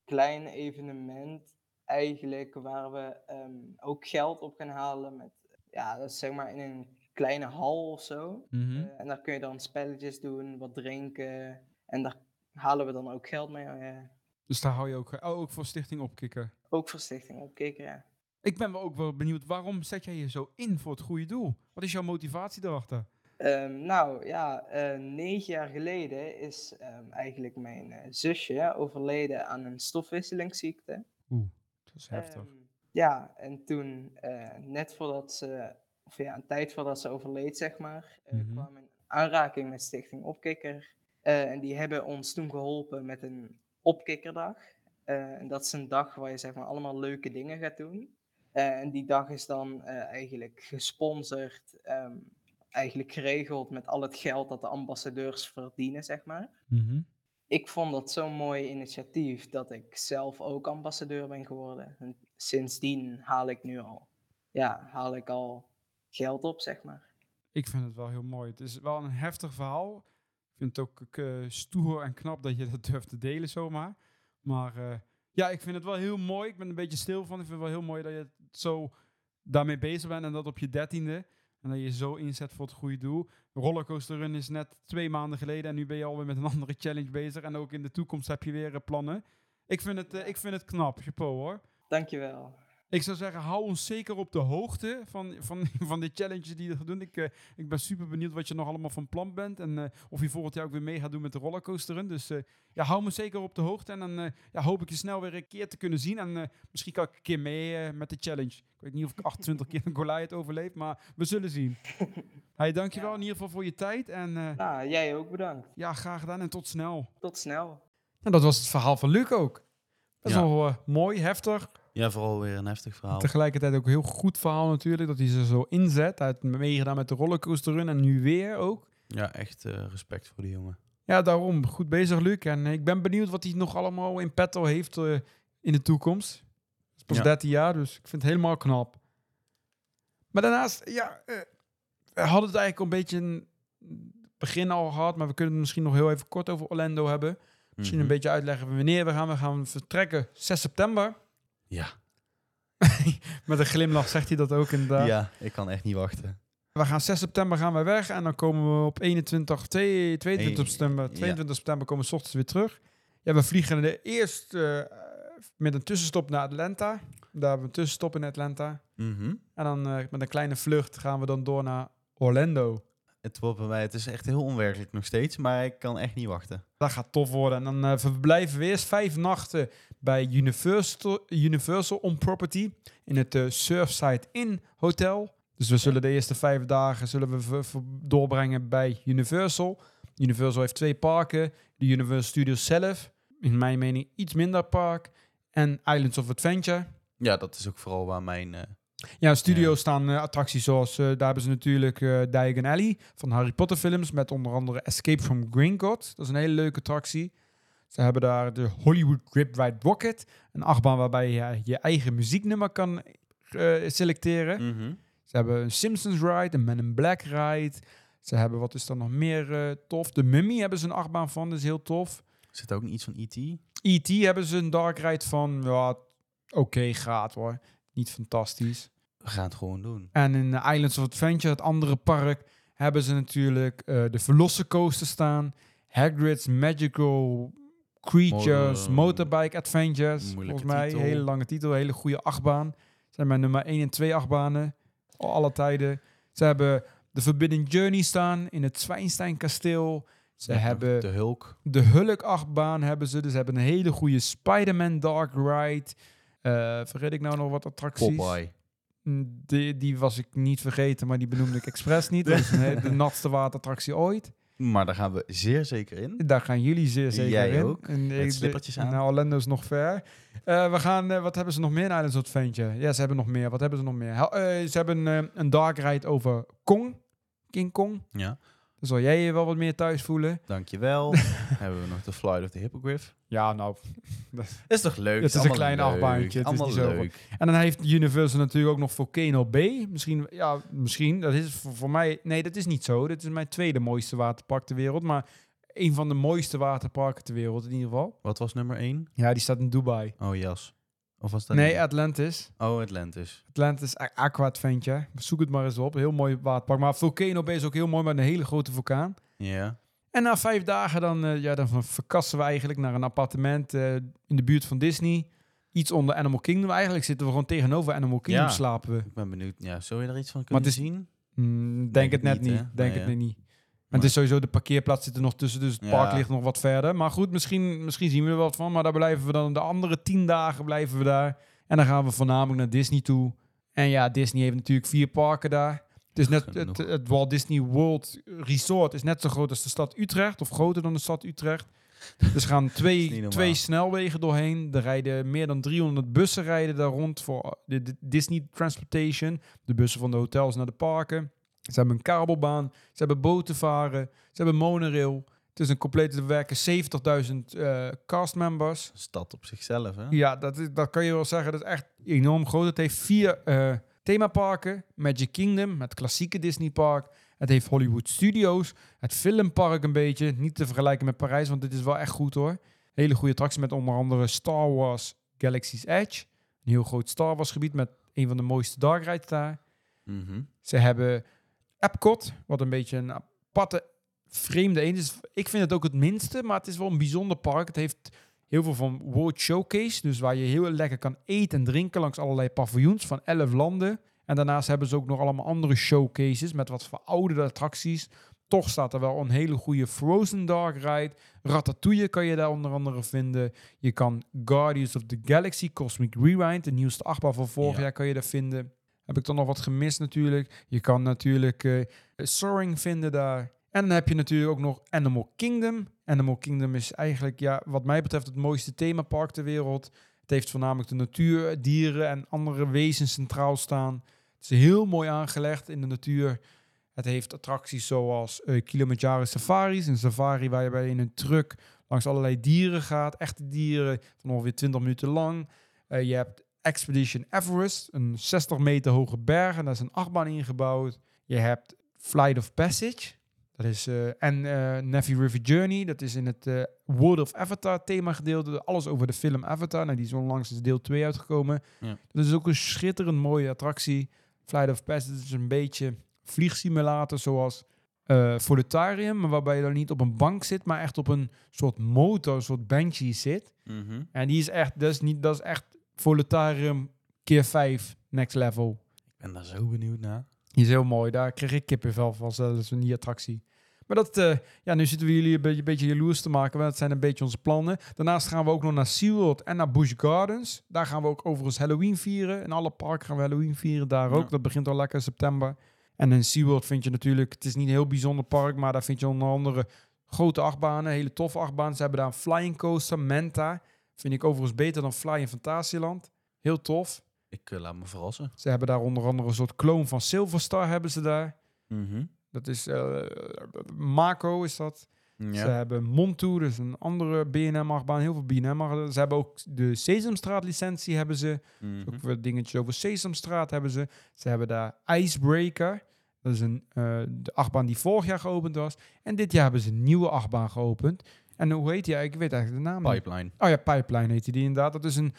klein evenement eigenlijk waar we ehm, ook geld op gaan halen met, ja, dat is zeg maar in een kleine hal of zo. Mhm. Eh, en daar kun je dan spelletjes doen, wat drinken en daar halen we dan ook geld mee. eh, Dus daar hou je ook, oh, ook voor Stichting Opkikken. ook voor Stichting Opkikker, ja. Ik ben wel ook wel benieuwd, waarom zet jij je zo in voor het goede doel? Wat is jouw motivatie erachter? Ehm, nou ja, eh, negen jaar geleden is ehm, eigenlijk mijn eh, zusje overleden aan een stofwisselingsziekte. Oeh, dat is heftig. Ehm, ja, en toen, eh, net voordat ze, of ja, een tijd voordat ze overleed, zeg maar, Mhm. kwam in aanraking met Stichting Opkikker. En die hebben ons toen geholpen met een opkikkerdag. En dat is een dag waar je zeg maar allemaal leuke dingen gaat doen. Eh, en die dag is dan eh, eigenlijk gesponsord, ehm, eigenlijk geregeld met al het geld dat de ambassadeurs verdienen, zeg maar Mhm. ik vond dat zo'n mooi initiatief dat ik zelf ook ambassadeur ben geworden. En sindsdien haal ik nu al, ja, haal ik al geld op, zeg maar. Ik vind het wel heel mooi. Het is wel een heftig verhaal. Ik vind het ook eh, stoer en knap dat je dat durft te delen zomaar. Maar ja, ik vind het wel heel mooi. Ik ben een beetje stil van. Ik vind het wel heel mooi dat je zo daarmee bezig bent en dat op je dertiende. En dat je zo inzet voor het goede doel. Rollercoaster Run is net twee maanden geleden en nu ben je alweer met een [LAUGHS] andere challenge bezig. En ook in de toekomst heb je weer eh, plannen. Ik vind het, eh, ik vind het knap, chapeau hoor. Dankjewel. Ik zou zeggen, hou ons zeker op de hoogte van, van, [LAUGHS] van de challenges die we doen. Ik, eh, ik ben super benieuwd wat je nog allemaal van plan bent. En eh, of je volgend jaar ook weer mee gaat doen met de rollercoasteren. Dus eh, ja, hou me zeker op de hoogte. En dan eh, ja, hoop ik je snel weer een keer te kunnen zien. En eh, misschien kan ik een keer mee met de challenge. Ik weet niet of ik 28 [LAUGHS] keer een Goliath overleef, maar we zullen zien. [LAUGHS] Hey, dankjewel in ieder geval voor je tijd. En eh, Nou, jij ook bedankt. ja, graag gedaan en tot snel. Tot snel. En dat was het verhaal van Luc ook. Dat is Ja. wel mooi, heftig. Ja, vooral weer een heftig verhaal. Tegelijkertijd ook een heel goed verhaal natuurlijk. Dat hij ze zo inzet. Hij heeft meegedaan met de rollercoaster run en nu weer ook. Ja, echt eh, respect voor die jongen. Ja, daarom. Goed bezig, Luc. En eh, ik ben benieuwd wat hij nog allemaal in petto heeft eh, in de toekomst. Het is pas Ja. 13 jaar, dus ik vind het helemaal knap. Maar daarnaast, ja, eh, we hadden het eigenlijk al een beetje in het begin al gehad. Maar we kunnen het misschien nog heel even kort over Orlando hebben. Misschien een Mhm. beetje uitleggen wanneer we gaan. We gaan vertrekken 6 september. Ja. [LAUGHS] Met een glimlach zegt hij dat ook inderdaad. ja, ik kan echt niet wachten. We gaan 6 september gaan we weg en dan komen we op 21, 2, 22 Hey, september, ja. 22 september komen we 's ochtends weer terug. Ja, we vliegen de eerst eh, met een tussenstop naar Atlanta. Daar hebben we een tussenstop in Atlanta. Mhm. En dan eh, met een kleine vlucht gaan we dan door naar Orlando. Het wordt bij mij, het is echt heel onwerkelijk nog steeds, maar ik kan echt niet wachten. Dat gaat tof worden. En dan eh, verblijven we eerst vijf nachten bij Universal, Universal on Property in het eh, Surfside Inn Hotel. Dus we zullen de eerste vijf dagen zullen we doorbrengen bij Universal. Universal heeft twee parken. De Universal Studios zelf, in mijn mening iets minder park. En Islands of Adventure. Ja, dat is ook vooral waar mijn... eh, Ja, in studio Ja. staan eh, attracties zoals, eh, daar hebben ze natuurlijk Diagon Alley van Harry Potter films, met onder andere Escape from Gringotts. Dat is een hele leuke attractie. Ze hebben daar de Hollywood Grip Ride Rocket, een achtbaan waarbij je je eigen muzieknummer kan eh, selecteren. mhm. Ze hebben een Simpsons Ride, een Men in Black Ride. Ze hebben, wat is er nog meer eh, tof? De Mummy hebben ze een achtbaan van, dat is heel tof. Zit ook niet iets van E.T.? E.T. hebben ze een dark ride van, ja, oké, gaat hoor. Niet fantastisch. We gaan het gewoon doen. En in de Islands of Adventure, het andere park, hebben ze natuurlijk eh, de Velocicoaster staan. Hagrid's Magical Creatures Motorbike Adventures. Volgens mij titel. hele lange titel, hele goede achtbaan. zijn mijn nummer 1 en 2 achtbanen. Al alle tijden. Ze hebben de Forbidden Journey staan in het Zwijnstein kasteel. Ze Ja, hebben De Hulk. de Hulk achtbaan hebben ze. Dus ze hebben een hele goede Spider-Man Dark Ride. Eh vergeet ik nou nog wat attracties? Popeye. Mm, Die, die was ik niet vergeten, maar die benoemde ik expres niet. Dat is een [LAUGHS] he- de natste waterattractie ooit. Maar daar gaan we zeer zeker in. Daar gaan jullie zeer zeker Jij in. ook, En met ik- slippertjes de- aan. Nou, Orlando is nog ver. Eh, we gaan, eh, wat hebben ze nog meer in Islands of Adventure? Ja, ze hebben nog meer. Wat hebben ze nog meer? Eh, ze hebben eh, een dark ride over Kong. King Kong. Ja, Dan zal jij je wel wat meer thuis voelen. dankjewel. [LAUGHS] hebben we nog de Flight of the Hippogriff. Ja, nou. [LAUGHS] Is toch leuk? Het is een klein achtbaantje, het is niet zo- leuk. En dan heeft Universal natuurlijk ook nog Volcano Bay. Misschien, ja, misschien. Dat is voor, voor mij... Nee, dat is niet zo. Dit is mijn tweede mooiste waterpark ter wereld. Maar een van de mooiste waterparken ter wereld in ieder geval. Wat was nummer 1? Ja, die staat in Dubai. Oh, Jas. Of was dat Nee, niet? Atlantis. Oh, Atlantis. Atlantis A- Aqua Adventure. Zoek het maar eens op. Heel mooi waterpark. Maar Volcano Bay is ook heel mooi met een hele grote vulkaan. Ja. En na vijf dagen dan, eh, ja, dan verkassen we eigenlijk naar een appartement eh, in de buurt van Disney. Iets onder Animal Kingdom. Eigenlijk zitten we gewoon tegenover Animal Kingdom Ja. slapen we. Ik ben benieuwd. Ja, zou je er iets van kunnen zien? Mm, denk, Denk het net niet. Denk Nee, het net niet. Maar het is sowieso, de parkeerplaats zit er nog tussen, dus het Ja. park ligt nog wat verder. Maar goed, misschien, misschien zien we er wat van. Maar daar blijven we dan de andere tien dagen blijven we daar. En dan gaan we voornamelijk naar Disney toe. En ja, Disney heeft natuurlijk vier parken daar. Het, is net, het, Walt Disney World Resort is net zo groot als de stad Utrecht. Of groter dan de stad Utrecht. Dus er gaan [LAUGHS] twee, twee snelwegen doorheen. Er rijden meer dan 300 bussen rijden daar rond voor de, de Disney Transportation. De bussen van de hotels naar de parken. Ze hebben een kabelbaan. Ze hebben boten varen. Ze hebben monorail. Het is een complete, er werken 70.000 eh castmembers. Stad op zichzelf, hè? Ja, dat, is, dat kan je wel zeggen. Dat is echt enorm groot. Het heeft vier eh, themaparken. Magic Kingdom, het klassieke Disney park. Het heeft Hollywood Studios. Het filmpark een beetje. Niet te vergelijken met Parijs, want dit is wel echt goed hoor. Hele goede attractie met onder andere Star Wars Galaxy's Edge. Een heel groot Star Wars gebied met een van de mooiste dark rides daar. Mhm. Ze hebben Epcot, wat een beetje een aparte, vreemde een is. Ik vind het ook het minste, maar het is wel een bijzonder park. Het heeft heel veel van World Showcase. Dus waar je heel lekker kan eten en drinken langs allerlei paviljoens van 11 landen. En daarnaast hebben ze ook nog allemaal andere showcases met wat verouderde attracties. Toch staat er wel een hele goede Frozen Dark Ride. Ratatouille kan je daar onder andere vinden. Je kan Guardians of the Galaxy Cosmic Rewind, de nieuwste achtbaan van vorig Ja. jaar, kan je daar vinden. Heb ik dan nog wat gemist natuurlijk. Je kan natuurlijk eh Soaring vinden daar. En dan heb je natuurlijk ook nog Animal Kingdom. Animal Kingdom is eigenlijk, ja, wat mij betreft, het mooiste themapark ter wereld. Het heeft voornamelijk de natuur, dieren en andere wezens centraal staan. Het is heel mooi aangelegd in de natuur. Het heeft attracties zoals Kilimanjaro Safaris. Een safari waar je bij in een truck langs allerlei dieren gaat. Echte dieren van ongeveer 20 minuten lang. Eh, je hebt Expedition Everest, een 60 meter hoge berg. En daar is een achtbaan ingebouwd. Je hebt Flight of Passage. Dat is, eh, en eh Neffy River Journey. Dat is in het eh, World of Avatar thema gedeelte. Alles over de film Avatar. Nou, die is onlangs is deel 2 uitgekomen. Ja. Dat is ook een schitterend mooie attractie. Flight of Passage is een beetje vliegsimulator zoals eh Volutarium. Maar waarbij je dan niet op een bank zit, maar echt op een soort motor, een soort benchie zit. Mhm. En die is echt, dat is, niet, dat is echt Volutarium keer 5 next level. Ik ben daar zo benieuwd naar. Die is heel mooi. Daar kreeg ik kippenvel van zelfs die attractie. Maar dat, eh, ja, nu zitten we jullie een beetje, beetje jaloers te maken. want Dat zijn een beetje onze plannen. Daarnaast gaan we ook nog naar SeaWorld en naar Busch Gardens. Daar gaan we ook overigens Halloween vieren. In alle parken gaan we Halloween vieren daar ook. Ja. Dat begint al lekker in september. En in SeaWorld vind je natuurlijk, het is niet een heel bijzonder park, maar daar vind je onder andere grote achtbanen, hele toffe achtbanen. Ze hebben daar een flying coaster, Manta. Vind ik overigens beter dan Fly in Fantasieland. Heel tof. Ik eh, laat me verrassen. Ze hebben daar onder andere een soort kloon van Silverstar hebben ze daar. Mhm. Dat is eh Mako is dat. Ze hebben Montu, dus een andere B&M-achtbaan. Heel veel. -achtbanen. Ze hebben ook de Sesamstraat licentie hebben ze. Mhm. Ook weer dingetjes over Sesamstraat hebben ze. Ze hebben daar Icebreaker. Dat is een, eh, de achtbaan die vorig jaar geopend was. En dit jaar hebben ze een nieuwe achtbaan geopend. En hoe heet die? Ik weet eigenlijk de naam niet. Pipeline. Oh ja, Pipeline heet die inderdaad. Dat is een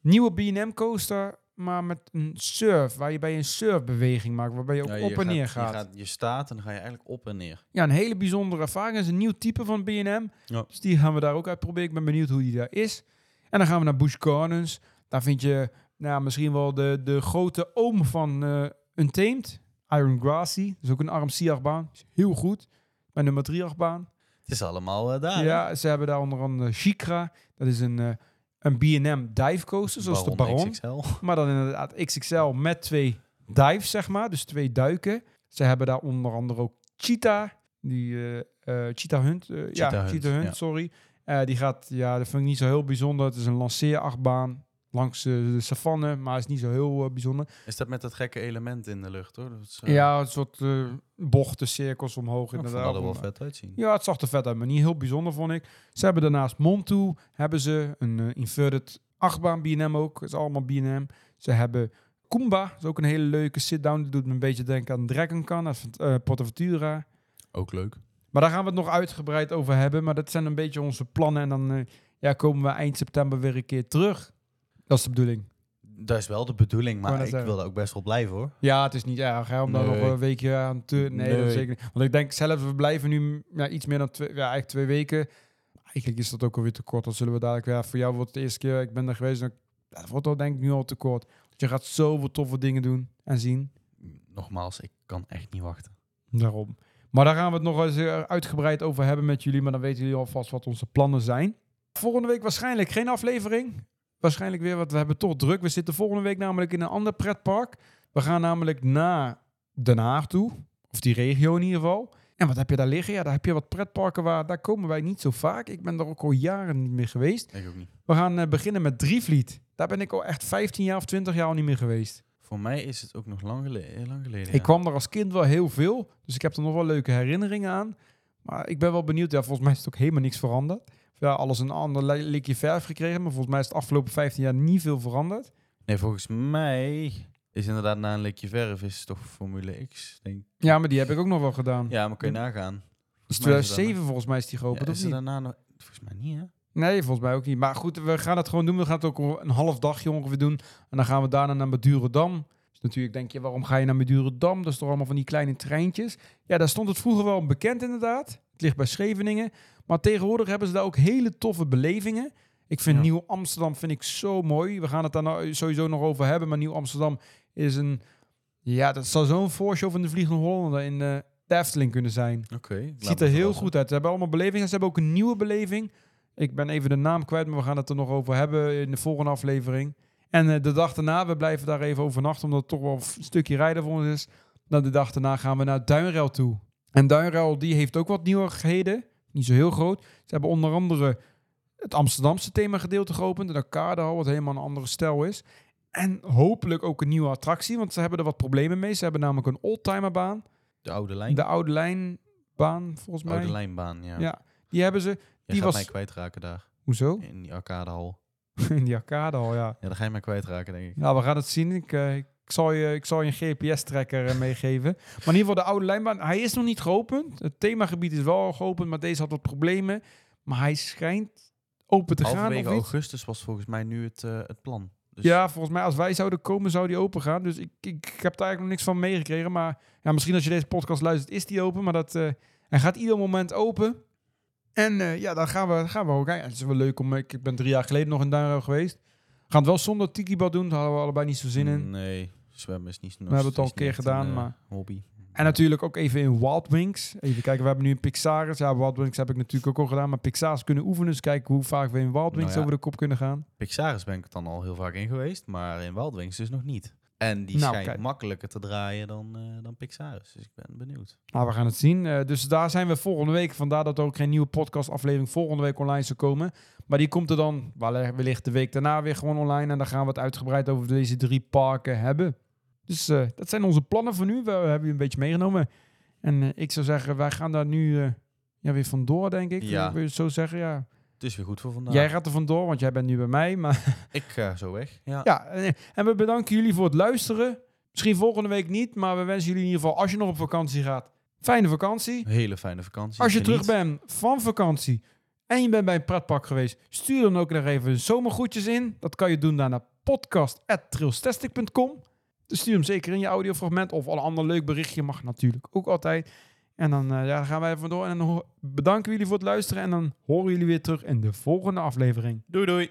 nieuwe B&M coaster, maar met een surf. Waar je bij een surfbeweging maakt, waarbij je ook Ja, je op en neer gaat, gaat. Je, je staat en dan ga je eigenlijk op en neer. Ja, een hele bijzondere ervaring. Dat is een nieuw type van B&M. Ja. Dus die gaan we daar ook uitproberen. Ik ben benieuwd hoe die daar is. En dan gaan we naar Busch Gardens. Daar vind je nou, misschien wel de, de grote oom van eh Untamed. Iron Grassy. Dat is ook een RMC-achtbaan. Is Heel goed. Mijn nummer 3 achtbaan. Het is allemaal eh, daar. Ja, ze hebben daar onder andere Chikra. Dat is een, eh, een B&M dive coaster, zoals de Baron. XXL. [LAUGHS] Maar dan inderdaad XXL met twee dives, zeg maar. Dus twee duiken. Ze hebben daar onder andere ook Cheetah. Die eh, Cheetah Hunt. ja, Cheetah Hunt, Cheetah Hunt, ja. sorry. Die gaat, ja, dat vind ik niet zo heel bijzonder. Het is een lanceerachtbaan langs eh, de savanne, maar is niet zo heel eh, bijzonder. Is dat met dat gekke element in de lucht, hoor? Dat is, eh, ja, een soort bochten, cirkels omhoog. inderdaad. dat er wel vet uitzien. Ja, het zag er vet uit, maar niet heel bijzonder, vond ik. Ze hebben daarnaast Montu, hebben ze een inverted achtbaan B&M ook. Dat is allemaal B&M. Ze hebben Kumba, dat is ook een hele leuke sit-down. Die doet me een beetje denken aan Dragon dat van uh, Portaventura. Ook leuk. Maar daar gaan we het nog uitgebreid over hebben. Maar dat zijn een beetje onze plannen. En dan ja, komen we eind september weer een keer terug. Dat is de bedoeling. Dat is wel de bedoeling, maar ik zeggen. wil daar ook best wel blijven, hoor. Ja, het is niet erg hè, om daar nog een weekje aan te... Nee, zeker niet. Want ik denk zelf, we blijven nu ja, iets meer dan twee, ja, eigenlijk twee weken. Eigenlijk is dat ook alweer te kort. Dan zullen we dadelijk weer... Voor jou wordt het de eerste keer, ik ben er geweest. ja, dat wordt al denk ik nu al te kort. Want je gaat zoveel toffe dingen doen en zien. Nogmaals, ik kan echt niet wachten. Daarom. Maar daar gaan we het nog eens eh, uitgebreid over hebben met jullie. Maar dan weten jullie alvast wat onze plannen zijn. Volgende week waarschijnlijk geen aflevering. Waarschijnlijk weer, want we hebben toch druk. We zitten volgende week namelijk in een ander pretpark. We gaan namelijk naar Den Haag toe. Of die regio in ieder geval. En wat heb je daar liggen? Ja, daar heb je wat pretparken waar... Daar komen wij niet zo vaak. Ik ben er ook al jaren niet meer geweest. Ik ook niet. We gaan eh, beginnen met Drievliet. Daar ben ik al echt 15 jaar of 20 jaar al niet meer geweest. Voor mij is het ook nog lang geleden. heel Lang geleden Ik kwam er als kind wel heel veel, dus ik heb er nog wel leuke herinneringen aan. Maar ik ben wel benieuwd. Ja, volgens mij is het ook helemaal niks veranderd. Ja, alles een ander li- likje verf gekregen, maar volgens mij is het afgelopen 15 jaar niet veel veranderd. Nee, volgens mij is inderdaad na een likje verf is het toch Formule X, denk. Ja, maar die heb ik ook nog wel gedaan. Ja, maar kun je nagaan. dus Volgens mij is het 2007 volgens mij is die geopend, Ja, of is er niet? daarna nog... Volgens mij niet, hè? Nee, volgens mij ook niet. Maar goed, we gaan het gewoon doen. We gaan het ook een half dagje ongeveer doen. En dan gaan we daarna naar Madurodam. Dus natuurlijk denk je, waarom ga je naar Madurodam? Dat is toch allemaal van die kleine treintjes? Ja, daar stond het vroeger wel bekend inderdaad. Het ligt bij Scheveningen. Maar tegenwoordig hebben ze daar ook hele toffe belevingen. Ik vind Ja. Nieuw Amsterdam vind ik zo mooi. We gaan het daar nou sowieso nog over hebben. Maar Nieuw Amsterdam is een... Ja, dat zou zo'n voorshow van de Vliegende Hollander in eh de Efteling kunnen zijn. Oké. ziet er heel goed uit. Ze hebben allemaal belevingen. Ze hebben ook een nieuwe beleving. Ik ben even de naam kwijt, maar we gaan het er nog over hebben in de volgende aflevering. En eh, de dag daarna, we blijven daar even overnachten, omdat het toch wel een stukje rijden voor ons is. Dan de dag daarna gaan we naar Duinrel toe. En Duinrel, die heeft ook wat nieuwigheden. Niet zo heel groot. Ze hebben onder andere het Amsterdamse themagedeelte geopend. De Arcadehal, wat helemaal een andere stijl is. En hopelijk ook een nieuwe attractie, want ze hebben er wat problemen mee. Ze hebben namelijk een oldtimerbaan. De oude lijn. De Oude Lijnbaan, volgens mij. oude lijnbaan, ja. Ja, die hebben ze. Je die gaat was- mij kwijtraken daar. Hoezo? In die arcadehal. [LAUGHS] In die arcade al, ja. Ja, dan ga je mij kwijtraken, denk ik. Ja, we gaan het zien. Ik, eh, ik, zal, je, ik zal je een GPS-tracker eh, meegeven. Maar in ieder geval de oude lijnbaan. Hij is nog niet geopend. Het themagebied is wel geopend, maar deze had wat problemen. Maar hij schijnt open te gaan. Halverwege augustus was volgens mij nu het, eh, het plan. Dus Ja, volgens mij als wij zouden komen, zou die open gaan. Dus ik, ik, ik heb daar eigenlijk nog niks van meegekregen. Maar ja, misschien als je deze podcast luistert, is die open. Maar dat, eh, hij gaat ieder moment open. En ja, dan gaan we, gaan we ook. kijken. Het is wel leuk om. Ik, ik ben drie jaar geleden nog in Duinrel geweest. Gaan het wel zonder tikibad doen. Daar hadden we allebei niet zo zin in. Nee, zwemmen is niet... We hebben het al een keer gedaan, maar- Hobby. En natuurlijk ook even in Wild Wings. Even kijken, we hebben nu een Pixaris. Ja, Wild Wings heb ik natuurlijk ook al gedaan. Maar Pixaris kunnen oefenen. Dus kijken hoe vaak we in Wild Wings Nou ja. over de kop kunnen gaan. Pixaris ben ik dan al heel vaak in geweest, maar in Wildwings dus nog niet. En die Nou, schijnt kijk. makkelijker te draaien dan, eh, dan Pixaris. Dus ik ben benieuwd. Nou, we gaan het zien. Eh, dus daar zijn we volgende week. Vandaar dat er ook geen nieuwe podcastaflevering volgende week online zou komen. Maar die komt er dan wel- wellicht de week daarna weer gewoon online. En dan gaan we het uitgebreid over deze drie parken hebben. Dus eh, dat zijn onze plannen voor nu. We hebben je een beetje meegenomen. En ik zou zeggen, wij gaan daar nu ja, weer vandoor, denk ik. Ja. Wil het zo zeggen? Ja. Het is weer goed voor vandaag. Jij gaat er vandoor, want jij bent nu bij mij. Maar [LAUGHS] Ik ga zo weg. Ja. ja, en en we bedanken jullie voor het luisteren. Misschien volgende week niet, maar we wensen jullie in ieder geval, als je nog op vakantie gaat, fijne vakantie. Hele fijne vakantie. Als je Geniet. terug bent van vakantie en je bent bij een pretpark geweest, stuur dan ook nog even zomergroetjes in. Dat kan je doen naar podcast.trilstastic.com. Dus stuur hem zeker in je audiofragment of een ander leuk berichtje mag natuurlijk ook altijd. En dan eh, ja, gaan wij even door en dan bedanken jullie voor het luisteren en dan horen jullie weer terug in de volgende aflevering. Doei doei.